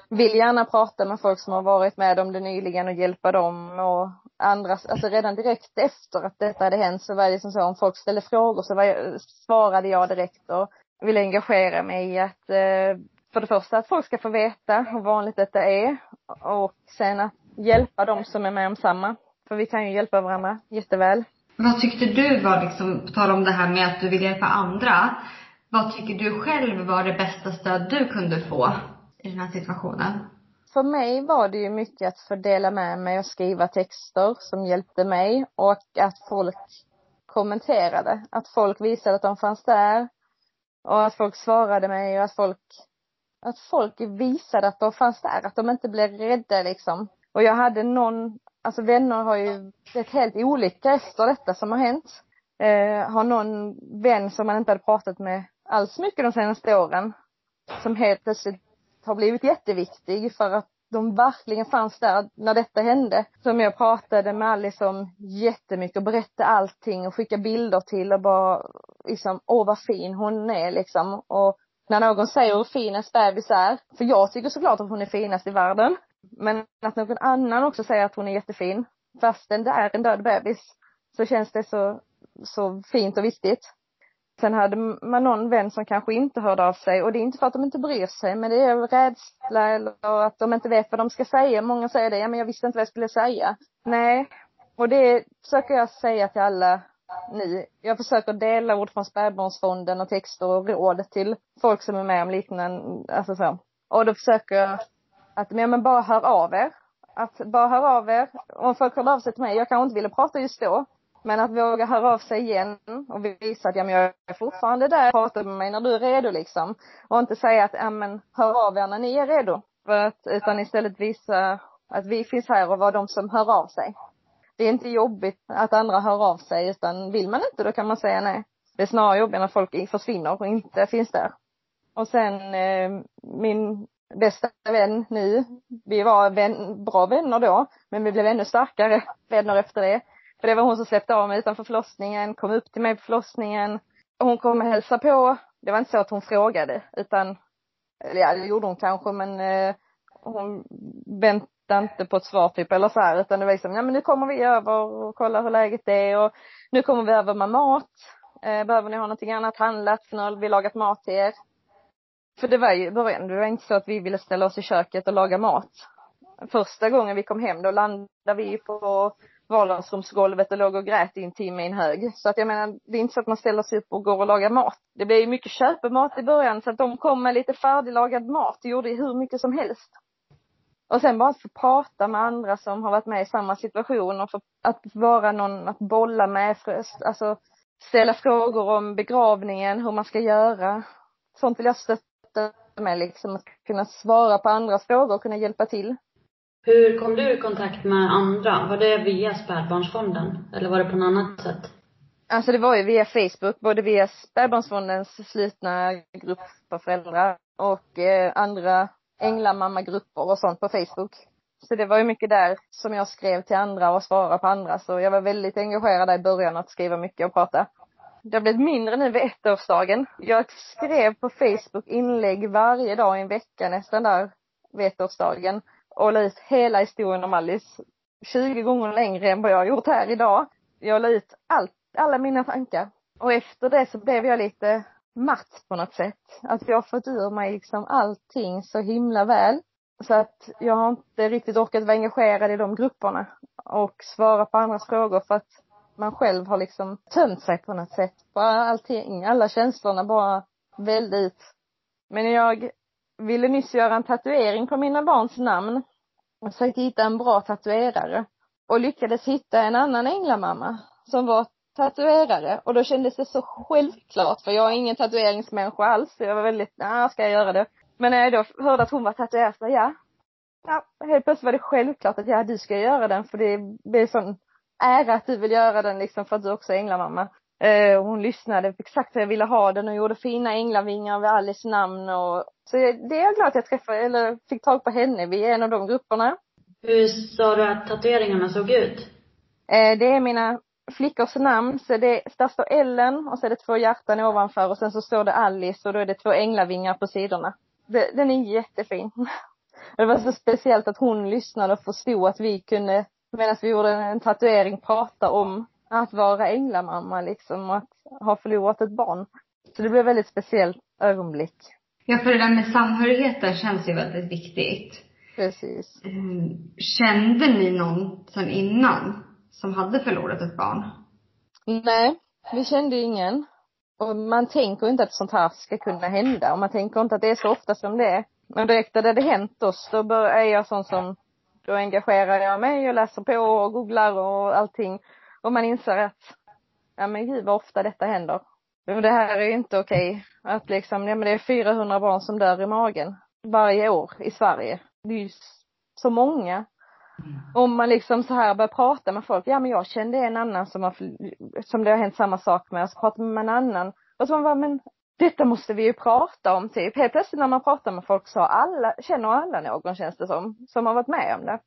vill gärna prata med folk som har varit med om det nyligen och hjälpa dem och andra, alltså redan direkt efter att detta hade hänt så var det som så om folk ställde frågor så var jag, svarade jag direkt och vill engagera mig i att eh, för det första att folk ska få veta hur vanligt detta är och sen att hjälpa dem som är med om samma. För vi kan ju hjälpa varandra jätteväl. Vad tyckte du var liksom, på tal om det här med att du vill hjälpa andra. Vad tycker du själv var det bästa stöd du kunde få i den här situationen? För mig var det ju mycket att få dela med mig och skriva texter som hjälpte mig och att folk kommenterade. Att folk visade att de fanns där, och att folk svarade mig och att folk, att folk visade att de fanns där, att de inte blev rädda liksom. Och jag hade någon, alltså vänner har ju blivit helt olika efter detta som har hänt. Eh, har någon vän som man inte hade pratat med alls mycket de senaste åren, som helt plötsligt har blivit jätteviktig för att de verkligen fanns där när detta hände. Som jag pratade med Alice om jättemycket och berättade allting och skickade bilder till och bara liksom, åh vad fin hon är liksom. Och när någon säger hur fin ens bebis är, för jag tycker såklart att hon är finast i världen. Men att någon annan också säger att hon är jättefin, fastän det är en död bebis, så känns det så, så fint och viktigt. Sen hade man någon vän som kanske inte hörde av sig och det är inte för att de inte bryr sig men det är rädsla eller att de inte vet vad de ska säga. Många säger det, ja men jag visste inte vad jag skulle säga. Nej. Och det försöker jag säga till alla nu. Jag försöker dela ord från spädbarnsfonden och texter och råd till folk som är med om liknande, alltså så. Och då försöker jag att, ja men bara hör av er. Att bara hör av er. Om folk hör av sig till mig, jag kanske inte ville prata just då. Men att våga höra av sig igen och visa att ja, men jag är fortfarande där, prata med mig när du är redo liksom. Och inte säga att, ja men hör av er när ni är redo. För att, utan istället visa att vi finns här och vara de som hör av sig. Det är inte jobbigt att andra hör av sig utan vill man inte då kan man säga nej. Det är snarare jobbigt när folk försvinner och inte finns där. Och sen eh, min bästa vän nu, vi var vän, bra vänner då, men vi blev ännu starkare vänner efter det. För det var hon som släppte av mig utanför förlossningen, kom upp till mig på förlossningen. Hon kom och hälsade på. Det var inte så att hon frågade utan, eller ja det gjorde hon kanske men eh, hon väntade inte på ett svar typ eller så här utan det var liksom, ja men nu kommer vi över och kollar hur läget är och nu kommer vi över med mat. Eh, behöver ni ha någonting annat handlat? Nu har vi lagat mat till er. För det var ju i början, det var inte så att vi ville ställa oss i köket och laga mat. Första gången vi kom hem då landade vi på vardagsrumsgolvet och låg och grät i en timme i en hög. Så att jag menar, det är inte så att man ställer sig upp och går och lagar mat. Det blev ju mycket köpemat i början så att de kom med lite färdiglagad mat och gjorde hur mycket som helst. Och sen bara att få prata med andra som har varit med i samma situation och få, att vara någon att bolla med, alltså ställa frågor om begravningen, hur man ska göra. Sånt vill jag stötta med liksom, att kunna svara på andras frågor och kunna hjälpa till. Hur kom du i kontakt med andra? Var det via spädbarnsfonden? Eller var det på något annat sätt? Alltså det var ju via Facebook, både via spädbarnsfondens slutna grupp för föräldrar och eh, andra änglamammagrupper och sånt på Facebook. Så det var ju mycket där som jag skrev till andra och svarade på andra. Så jag var väldigt engagerad där i början att skriva mycket och prata. Det har blivit mindre nu vid ettårsdagen. Jag skrev på Facebook inlägg varje dag i en vecka nästan där vid ettårsdagen och la ut hela historien om Alice 20 gånger längre än vad jag har gjort här idag. Jag la ut allt, alla mina tankar. Och efter det så blev jag lite matt på något sätt. Att jag har fått ur mig liksom allting så himla väl. Så att jag har inte riktigt orkat vara engagerad i de grupperna och svara på andras frågor för att man själv har liksom tömt sig på något sätt. Bara allting, alla känslorna bara vällde ut. Men jag ville nyss göra en tatuering på mina barns namn. Och försökte hitta en bra tatuerare. Och lyckades hitta en annan änglamamma som var tatuerare och då kändes det så självklart för jag är ingen tatueringsmänniska alls. Jag var väldigt, nej ska jag göra det? Men när jag då hörde att hon var tatuerad så ja. Ja, helt plötsligt var det självklart att ja, du ska göra den för det blir sån ära att du vill göra den liksom för att du också är änglamamma. Eh, hon lyssnade exakt hur jag ville ha den och gjorde fina änglavingar med Alice namn och så det är jag glad att jag träffade, eller fick tag på henne vid en av de grupperna. Hur sa du att tatueringarna såg ut? Eh, det är mina flickors namn, så det, där står Ellen och så är det två hjärtan ovanför och sen så står det Alice och då är det två änglavingar på sidorna. Det, den är jättefin. Det var så speciellt att hon lyssnade och förstod att vi kunde, medan vi gjorde en tatuering, prata om att vara änglamamma liksom att ha förlorat ett barn. Så det blev väldigt speciellt ögonblick. Ja, för det där med samhörigheten känns ju väldigt viktigt. Precis. Mm, kände ni någon sen innan som hade förlorat ett barn? Nej, vi kände ingen. Och man tänker inte att sånt här ska kunna hända och man tänker inte att det är så ofta som det är. Men direkt när det hänt oss, då är jag sån som, då engagerar jag mig och läser på och googlar och allting. Och man inser att, ja men gud vad ofta detta händer. Och det här är ju inte okej. Att liksom, ja men det är 400 barn som dör i magen varje år i Sverige. Det är ju så många. Om man liksom så här börjar prata med folk, ja men jag kände en annan som har, som det har hänt samma sak med, och så pratar man med en annan. Och så man bara, men detta måste vi ju prata om typ. Helt plötsligt när man pratar med folk så alla, känner alla någon känns det som, som har varit med om det.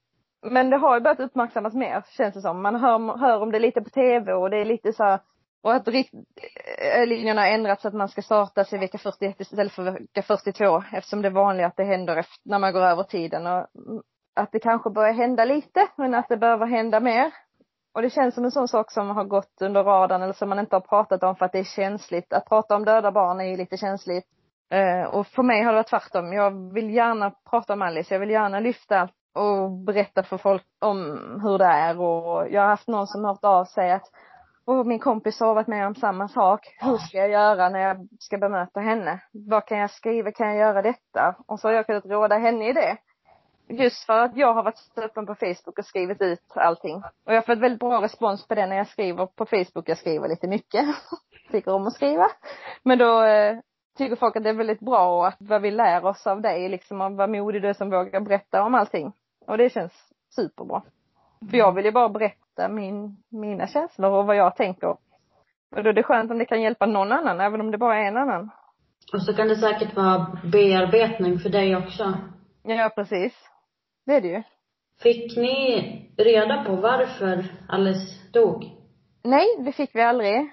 Men det har ju börjat uppmärksammas mer känns det som. Man hör, hör om det lite på tv och det är lite så här, och att riktlinjerna eh, har ändrats så att man ska starta sig vecka 41 istället för vecka 42 eftersom det är vanligt att det händer efter, när man går över tiden och mm, att det kanske börjar hända lite men att det behöver hända mer. Och det känns som en sån sak som har gått under radarn eller som man inte har pratat om för att det är känsligt. Att prata om döda barn är ju lite känsligt. Eh, och för mig har det varit tvärtom. Jag vill gärna prata om Alice. Jag vill gärna lyfta och berätta för folk om hur det är och jag har haft någon som har hört av sig att och min kompis har varit med om samma sak. Hur ska jag göra när jag ska bemöta henne? Vad kan jag skriva? Kan jag göra detta? Och så har jag kunnat råda henne i det. Just för att jag har varit så öppen på Facebook och skrivit ut allting. Och jag har fått väldigt bra respons på det när jag skriver på Facebook. Jag skriver lite mycket. Tycker om att skriva. Men då eh, tycker folk att det är väldigt bra och att vad vi lär oss av dig liksom, och vad modig du är som vågar berätta om allting. Och det känns superbra. För jag vill ju bara berätta min, mina känslor och vad jag tänker. Och då är det skönt om det kan hjälpa någon annan, även om det bara är en annan. Och så kan det säkert vara bearbetning för dig också. Ja, precis. Det är det ju. Fick ni reda på varför Alice dog? Nej, det fick vi aldrig.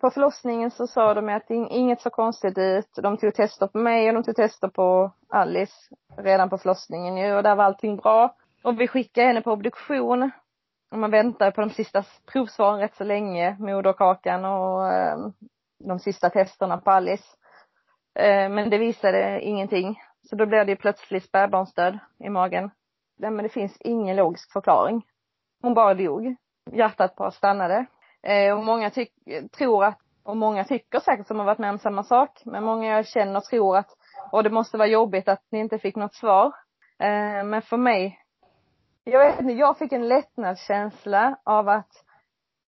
På förlossningen så sa de att inget så konstigt ut. De tog tester på mig och de tog tester på Alice redan på förlossningen ju och där var allting bra. Och vi skickade henne på obduktion. Och man väntade på de sista provsvaren rätt så länge, moderkakan och eh, de sista testerna på Alice. Eh, men det visade ingenting. Så då blev det ju plötsligt spädbarnsdöd i magen. Nej, men det finns ingen logisk förklaring. Hon bara dog. Hjärtat bara stannade. Eh, och många tror att, och många tycker säkert som har varit med om samma sak, men många jag känner tror att, och det måste vara jobbigt att ni inte fick något svar. Eh, men för mig, jag vet inte, jag fick en lättnadskänsla av att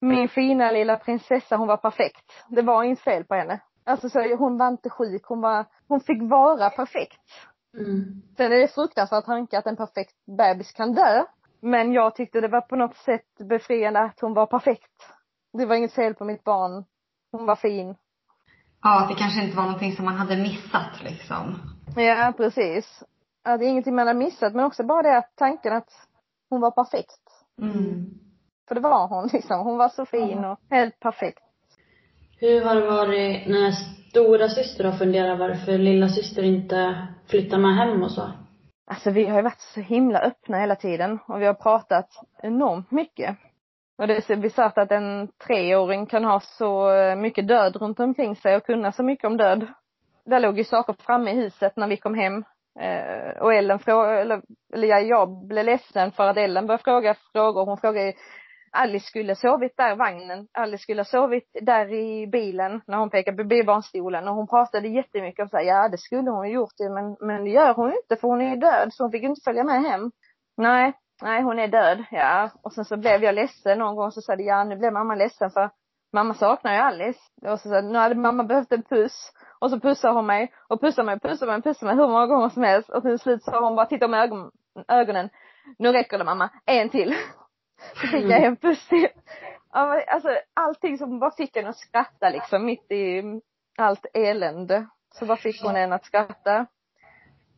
min fina lilla prinsessa, hon var perfekt. Det var inget fel på henne. Alltså så, hon var inte sjuk, hon var, hon fick vara perfekt. Mm. Sen är det fruktansvärt tanke att en perfekt bebis kan dö. Men jag tyckte det var på något sätt befriande att hon var perfekt. Det var inget fel på mitt barn. Hon var fin. Ja, att det kanske inte var någonting som man hade missat liksom. Ja, precis. Att det är ingenting man hade missat, men också bara det att tanken att hon var perfekt. Mm. För det var hon liksom. Hon var så fin och helt perfekt. Hur har det varit när stora syster har funderat varför lilla syster inte flyttar med hem och så? Alltså vi har ju varit så himla öppna hela tiden och vi har pratat enormt mycket. Och det är så bisarrt att en treåring kan ha så eh, mycket död runt omkring sig och kunna så mycket om död. Där låg ju saker framme i huset när vi kom hem. Eh, och Ellen frågade, eller, eller jag, jag blev ledsen för att Ellen började fråga frågor. Hon frågade Alice skulle sovit där i vagnen. Alice skulle ha sovit där i bilen när hon pekade på bilbarnstolen och hon pratade jättemycket om så här, ja det skulle hon ju gjort men, men det gör hon inte för hon är ju död så hon fick inte följa med hem. Nej, nej hon är död, ja. Och sen så blev jag ledsen någon gång så sa jag, ja nu blev mamma ledsen för mamma saknar ju Alice. Och så sa nu hade mamma behövt en puss. Och så pussar hon mig och pussar mig, pussar mig, pussar mig hur många gånger som helst och till slut sa hon bara titta med ögon, ögonen. Nu räcker det mamma, en till. Så fick jag en puss till. Alltså allting som bara fick en att skratta liksom mitt i allt elände. Så bara fick hon en att skratta.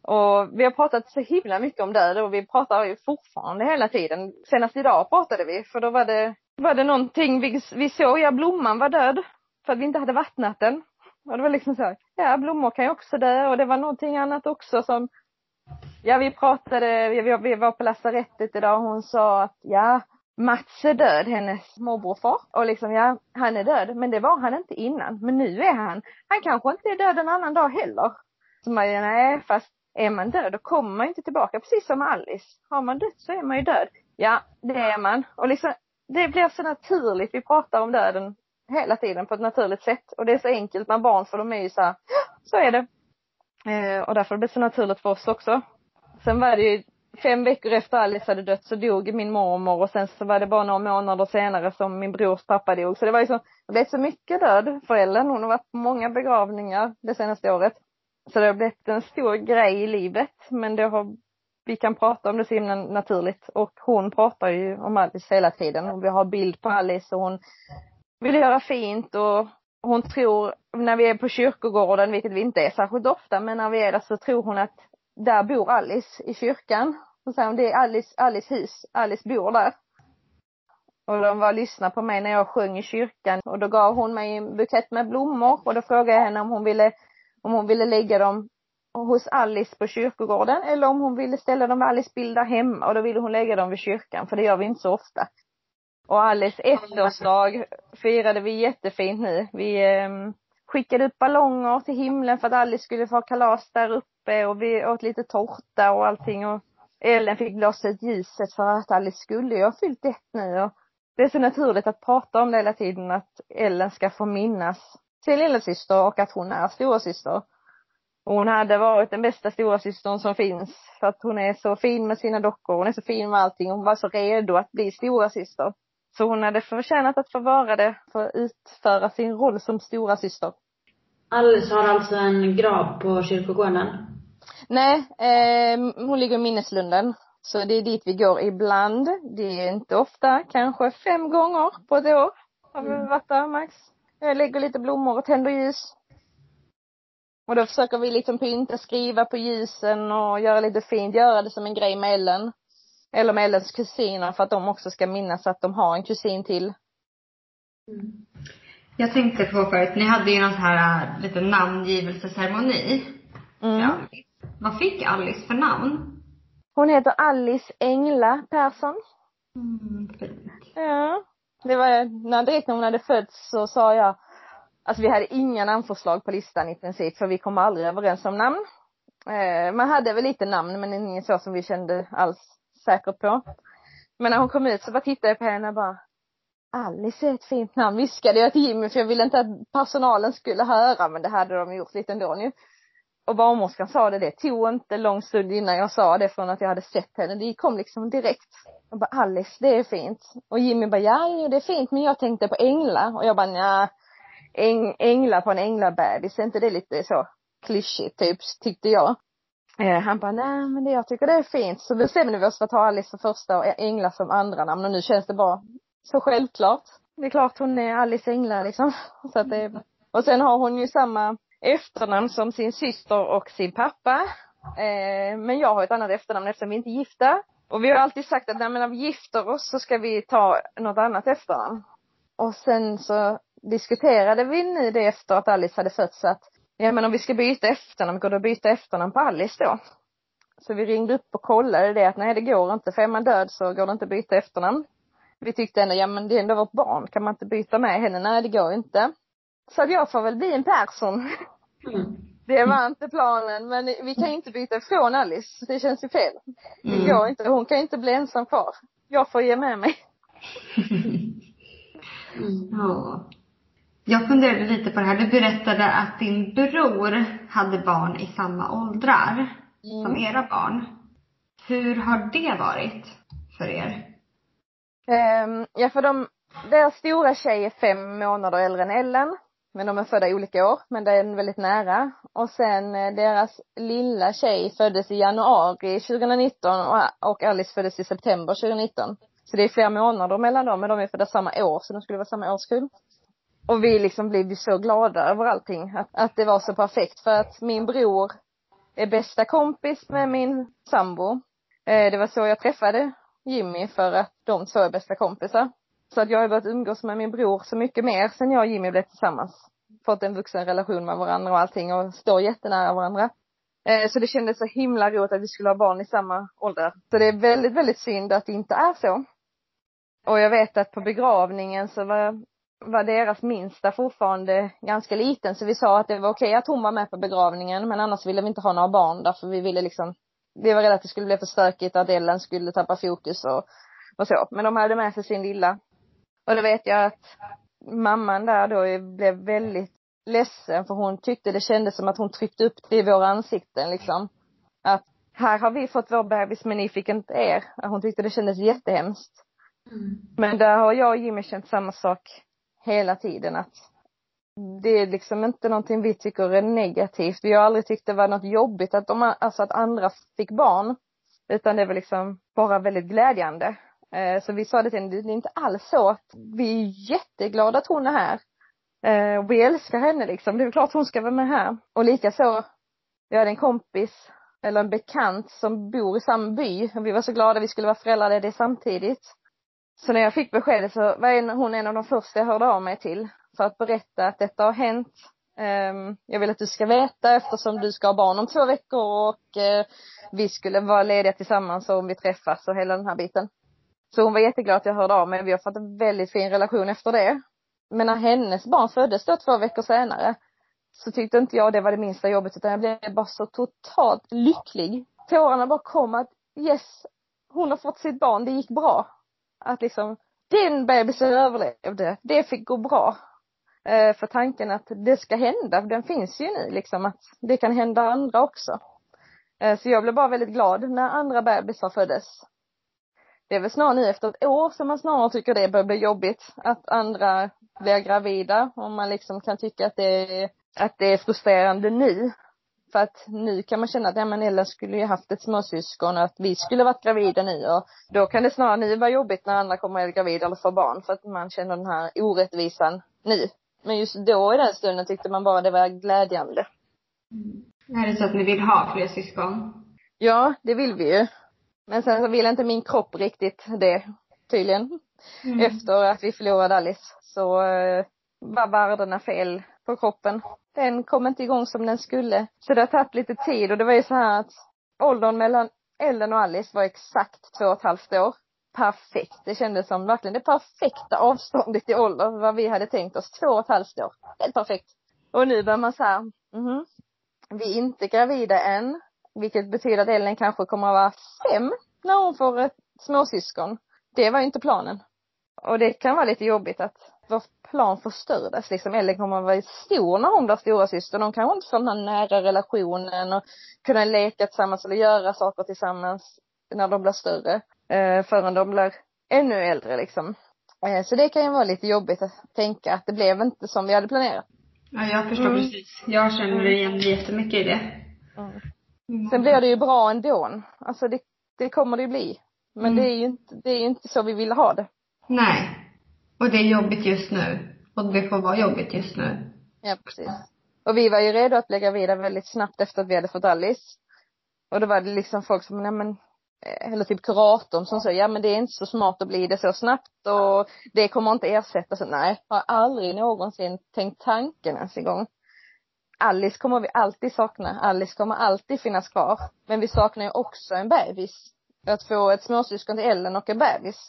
Och vi har pratat så himla mycket om död och vi pratar ju fortfarande hela tiden. Senast idag pratade vi för då var det, var det någonting vi, vi såg, ja blomman var död. För att vi inte hade vattnat den. Och det var liksom så här, ja blommor kan ju också dö och det var någonting annat också som Ja vi pratade, vi, vi var på lasarettet idag och hon sa att ja Mats är död, hennes morbrorfar. Och liksom ja, han är död. Men det var han inte innan. Men nu är han. Han kanske inte är död en annan dag heller. Så man, nej fast är man död då kommer man inte tillbaka. Precis som Alice. Har man dött så är man ju död. Ja, det är man. Och liksom, det blir så naturligt. Vi pratar om döden hela tiden på ett naturligt sätt. Och det är så enkelt med barn för de är ju så här, så är det. Eh, och därför blir det så naturligt för oss också. Sen var det ju fem veckor efter Alice hade dött så dog min mormor och sen så var det bara några månader senare som min brors pappa dog. Så det var ju så, det blev så mycket död för Ellen. Hon har varit på många begravningar det senaste året. Så det har blivit en stor grej i livet. Men det har, vi kan prata om det så himla naturligt. Och hon pratar ju om Alice hela tiden. Och vi har bild på Alice och hon vill göra fint och hon tror, när vi är på kyrkogården, vilket vi inte är särskilt ofta, men när vi är där så tror hon att där bor Alice i kyrkan. Så säger hon, det är Alice, Alice hus, Alice bor där. Och de var och lyssnade på mig när jag sjöng i kyrkan och då gav hon mig en bukett med blommor och då frågade jag henne om hon ville, om hon ville lägga dem hos Alice på kyrkogården eller om hon ville ställa dem vid Alice bild där hemma och då ville hon lägga dem vid kyrkan för det gör vi inte så ofta. Och Alice ettårsdag firade vi jättefint nu. Vi eh, skickade upp ballonger till himlen för att Alice skulle få kalas där uppe och vi åt lite tårta och allting och Ellen fick blåsa ut ljuset för att Alice skulle ju ha fyllt ett nu och det är så naturligt att prata om det hela tiden att Ellen ska få minnas sin lillasyster och att hon är storasyster. Och hon hade varit den bästa storasystern som finns för att hon är så fin med sina dockor, hon är så fin med allting, hon var så redo att bli storasyster. Så hon hade förtjänat att få vara det, för att utföra sin roll som storasyster. Alice har alltså en grav på kyrkogården? Nej, eh, hon ligger i minneslunden. Så det är dit vi går ibland. Det är inte ofta, kanske fem gånger på ett år har vi varit där max. Jag lägger lite blommor och tänder ljus. Och då försöker vi liksom pynta, skriva på ljusen och göra lite fint, göra det som en grej med Ellen. Eller med Ellens kusiner för att de också ska minnas att de har en kusin till. Mm. Jag tänkte på förut, ni hade ju någon sån här äh, liten namngivelseceremoni. Mm. Ja. Vad fick Alice för namn? Hon heter Alice Engla Persson. Mm, fint. Ja. Det var, när direkt när hon hade fötts så sa jag, alltså vi hade inga namnförslag på listan i princip för vi kom aldrig överens om namn. Eh, man hade väl lite namn men inget så som vi kände alls säkert på. Men när hon kom ut så bara tittade jag på henne och bara Alice är ett fint namn, viskade jag till Jimmy för jag ville inte att personalen skulle höra men det hade de gjort lite ändå nu. Och barnmorskan sa det, det tog inte lång stund innan jag sa det från att jag hade sett henne. Det kom liksom direkt. Jag bara, Alice, det är fint. Och Jimmy bara, ja, det är fint, men jag tänkte på änglar. Och jag bara, nja, äng, änglar på en änglabebis, är inte det lite så klyschigt, typ, tyckte jag. Eh, han bara, nej men det, jag tycker det är fint. Så bestämde vi oss för att ta Alice som första och Änglar som andra namn och nu känns det bara så självklart. Det är klart hon är Alice Änglar liksom. Så att det, och sen har hon ju samma efternamn som sin syster och sin pappa. Eh, men jag har ett annat efternamn eftersom vi inte är gifta. Och vi har alltid sagt att när vi gifter oss så ska vi ta något annat efternamn. Och sen så diskuterade vi nu det efter att Alice hade fötts att, ja men om vi ska byta efternamn, går det att byta efternamn på Alice då? Så vi ringde upp och kollade det att nej det går inte, för är man död så går det inte att byta efternamn. Vi tyckte ändå, ja men det är ändå vårt barn, kan man inte byta med henne? Nej det går inte. Så att jag får väl bli en Persson. Mm. Det var inte planen, men vi kan inte byta ifrån Alice. Det känns ju fel. Det mm. går inte. Hon kan inte bli ensam kvar. Jag får ge med mig. Mm. Ja. Jag funderade lite på det här. Du berättade att din bror hade barn i samma åldrar mm. som era barn. Hur har det varit för er? Um, ja, för de, deras stora tjej är fem månader äldre än Ellen. Men de är födda i olika år, men det är väldigt nära. Och sen eh, deras lilla tjej föddes i januari 2019 och Alice föddes i september 2019. Så det är flera månader mellan dem, men de är födda samma år, så de skulle vara samma årskull. Och vi liksom blev ju så glada över allting, att, att det var så perfekt. För att min bror är bästa kompis med min sambo. Eh, det var så jag träffade Jimmy, för att de två är bästa kompisar. Så att jag har börjat umgås med min bror så mycket mer sen jag och Jimmy blev tillsammans. Fått en vuxen relation med varandra och allting och står jättenära varandra. Eh, så det kändes så himla roligt att vi skulle ha barn i samma ålder. Så det är väldigt, väldigt synd att det inte är så. Och jag vet att på begravningen så var, var deras minsta fortfarande ganska liten så vi sa att det var okej att hon var med på begravningen men annars ville vi inte ha några barn därför vi ville liksom vi var rädda att det skulle bli för stökigt, att Ellen skulle tappa fokus och, och så. Men de hade med sig sin lilla. Och då vet jag att mamman där då blev väldigt ledsen för hon tyckte det kändes som att hon tryckte upp det i våra ansikten liksom. Att här har vi fått vår bebis men ni fick inte er. Hon tyckte det kändes jättehemskt. Mm. Men där har jag och Jimmy känt samma sak hela tiden att det är liksom inte någonting vi tycker är negativt. Vi har aldrig tyckt det var något jobbigt att de, alltså att andra fick barn. Utan det var liksom bara väldigt glädjande. Eh, så vi sa det till henne, det är inte alls så att vi är jätteglada att hon är här. Eh, och vi älskar henne liksom. Det är klart hon ska vara med här. Och likaså, vi hade en kompis, eller en bekant som bor i samma by. Och vi var så glada vi skulle vara föräldralediga samtidigt. Så när jag fick beskedet så var hon en av de första jag hörde av mig till. För att berätta att detta har hänt. Ehm, jag vill att du ska veta eftersom du ska ha barn om två veckor och eh, vi skulle vara lediga tillsammans om vi träffas och hela den här biten. Så hon var jätteglad att jag hörde av mig. Vi har fått en väldigt fin relation efter det. Men när hennes barn föddes då två veckor senare så tyckte inte jag det var det minsta jobbet utan jag blev bara så totalt lycklig. Tårarna bara kom att yes, hon har fått sitt barn, det gick bra. Att liksom, den bebisen överlevde, det fick gå bra. Eh, för tanken att det ska hända, den finns ju nu liksom att det kan hända andra också. Eh, så jag blev bara väldigt glad när andra bebisar föddes det är väl snarare nu efter ett år som man snarare tycker det börjar bli jobbigt att andra blir gravida och man liksom kan tycka att det är, att det är frustrerande nu. För att nu kan man känna att, ja men Ellen skulle ju haft ett småsyskon och att vi skulle varit gravida nu och då kan det snarare nu vara jobbigt när andra kommer att gravida eller får barn för att man känner den här orättvisan nu. Men just då i den stunden tyckte man bara det var glädjande. Mm. Är det så att ni vill ha fler syskon? Ja, det vill vi ju. Men sen så vill inte min kropp riktigt det tydligen. Mm. Efter att vi förlorade Alice så eh, var värdena fel på kroppen. Den kom inte igång som den skulle. Så det har tagit lite tid och det var ju så här att åldern mellan Ellen och Alice var exakt två och ett halvt år. Perfekt. Det kändes som verkligen det perfekta avståndet i ålder vad vi hade tänkt oss. Två och ett halvt år. Helt perfekt. Och nu börjar man säga, mhm, vi är inte gravida än. Vilket betyder att Ellen kanske kommer att vara fem när hon får ett småsyskon. Det var ju inte planen. Och det kan vara lite jobbigt att vår plan förstördes liksom. Ellen kommer att vara stor när hon blir stora syster. De kanske inte får den här nära relationen och kunna leka tillsammans eller göra saker tillsammans när de blir större. Eh, förrän de blir ännu äldre liksom. Eh, så det kan ju vara lite jobbigt att tänka att det blev inte som vi hade planerat. Ja, jag förstår mm. precis. Jag känner igen jättemycket i det. Mm. Mm. Sen blir det ju bra ändå. Alltså det, det kommer det ju bli. Men mm. det är ju inte, det är inte så vi vill ha det. Nej. Och det är jobbigt just nu. Och det får vara jobbigt just nu. Ja, precis. Och vi var ju redo att bli gravida väldigt snabbt efter att vi hade fått Alice. Och då var det liksom folk som, nej men, eh, eller typ kuratorn som sa, ja men det är inte så smart att bli det så snabbt och det kommer inte ersätta. Så nej, har aldrig någonsin tänkt tanken ens en gång. Alice kommer vi alltid sakna. Alice kommer alltid finnas kvar. Men vi saknar ju också en bebis. Att få ett småsyskon till Ellen och en bebis.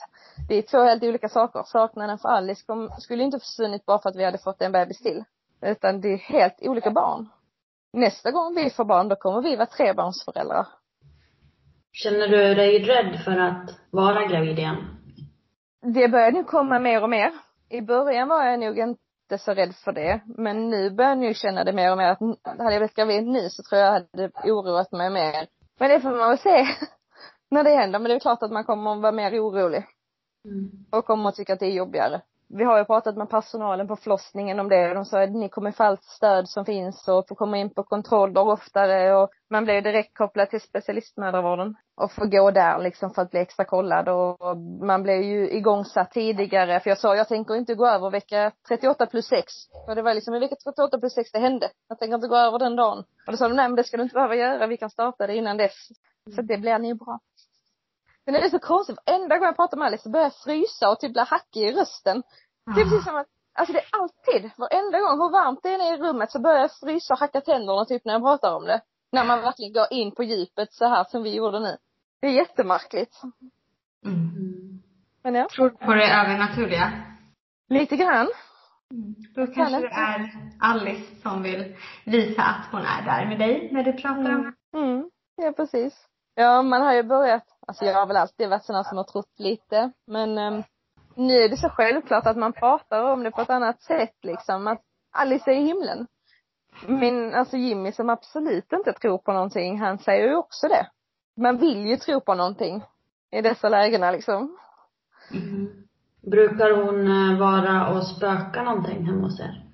Det är två helt olika saker. Saknaden för Alice kom, skulle inte försvunnit bara för att vi hade fått en bebis till. Utan det är helt olika barn. Nästa gång vi får barn, då kommer vi vara trebarnsföräldrar. Känner du dig rädd för att vara gravid igen? Det börjar nu komma mer och mer. I början var jag nog inte inte så rädd för det. Men nu börjar jag känna det mer och mer att hade jag blivit gravid nu så tror jag hade oroat mig mer. Men det får man väl se när det händer. Men det är klart att man kommer att vara mer orolig. Mm. Och kommer att tycka att det är jobbigare vi har ju pratat med personalen på förlossningen om det och de sa att ni kommer få allt stöd som finns och få komma in på kontroller oftare och man blir direkt kopplad till specialistmödravården och får gå där liksom för att bli extra kollad och man blir ju igångsatt tidigare för jag sa jag tänker inte gå över vecka 38 plus 6 och det var liksom i vecka 38 plus 6 det hände. Jag tänker inte gå över den dagen. Och då sa de nej men det ska du inte behöva göra, vi kan starta det innan dess. Så det blir ni bra. Men det är så konstigt, varenda gång jag pratar med Alice så börjar jag frysa och typ bli hackig i rösten. Det är precis som att, alltså det är alltid, varenda gång, hur varmt det än är i rummet så börjar jag frysa och hacka tänderna typ när jag pratar om det. När man verkligen går in på djupet så här som vi gjorde nu. Det är jättemärkligt. Mm. Men ja. Tror du på det övernaturliga? Lite grann. Mm. Då kanske det är Alice som vill visa att hon är där med dig när du pratar mm. om det. Mm. Ja, precis. Ja, man har ju börjat, alltså jag har väl alltid varit sån som har trott lite, men um, nu är det så självklart att man pratar om det på ett annat sätt liksom, att Alice är i himlen. Min, alltså Jimmy som absolut inte tror på någonting, han säger ju också det. Man vill ju tro på någonting i dessa lägena liksom. Mm. Brukar hon eh, vara och spöka någonting hemma hos er?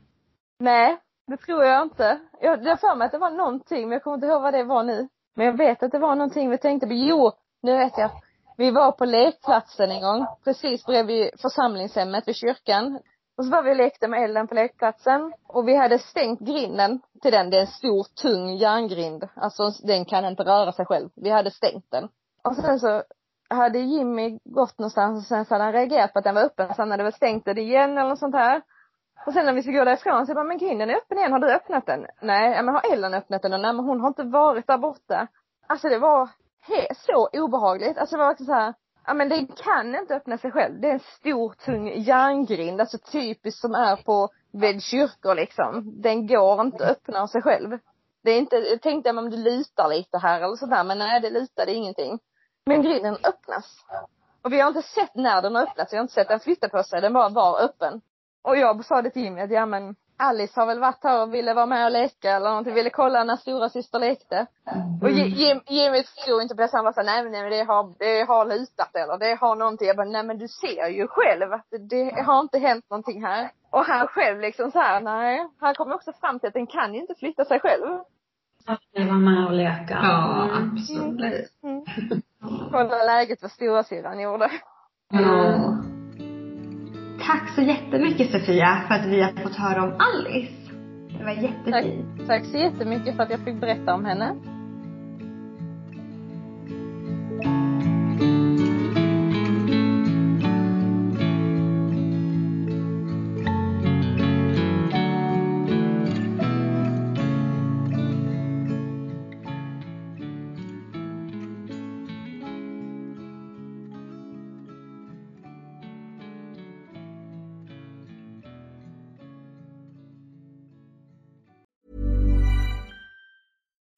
Nej, det tror jag inte. Jag, jag för mig att det var någonting, men jag kommer inte ihåg vad det var nu. Men jag vet att det var någonting vi tänkte på. Jo, nu vet jag. Vi var på lekplatsen en gång, precis bredvid församlingshemmet vid kyrkan. Och så var vi och lekte med elden på lekplatsen och vi hade stängt grinden till den. Det är en stor tung järngrind. Alltså den kan inte röra sig själv. Vi hade stängt den. Och sen så hade Jimmy gått någonstans och sen så hade han reagerat på att den var öppen så han hade väl stängt den igen eller något sånt här. Och sen när vi ska gå därifrån så jag bara, men grinden är öppen igen, har du öppnat den? Nej, ja, men har Ellen öppnat den? Och nej men hon har inte varit där borta. Alltså det var he- så obehagligt. Alltså det var verkligen så här, ja men den kan inte öppna sig själv. Det är en stor tung järngrind, alltså typiskt som är på vid kyrkor liksom. Den går inte att öppna av sig själv. Det är inte, jag tänkte om det lutar lite här eller sådär, men nej det lutade ingenting. Men grinden öppnas. Och vi har inte sett när den har öppnats, vi har inte sett den flytta på sig, den bara var öppen. Och jag sa det till Jimmy att ja men Alice har väl varit här och ville vara med och leka eller någonting, ville kolla när stora syster lekte. Och Jim, Jimmy förstod inte på det, så han var såhär, nej men det har, det har lutat eller det har någonting. Jag bara, nej men du ser ju själv att det har inte hänt någonting här. Och han själv liksom så här, nej. Han kom också fram till att den kan ju inte flytta sig själv. Att ni var med och leka. Ja, absolut. Mm. Kolla läget vad storasyrran gjorde. Ja. Tack så jättemycket Sofia för att vi har fått höra om Alice. Det var jättefint. Tack så jättemycket för att jag fick berätta om henne.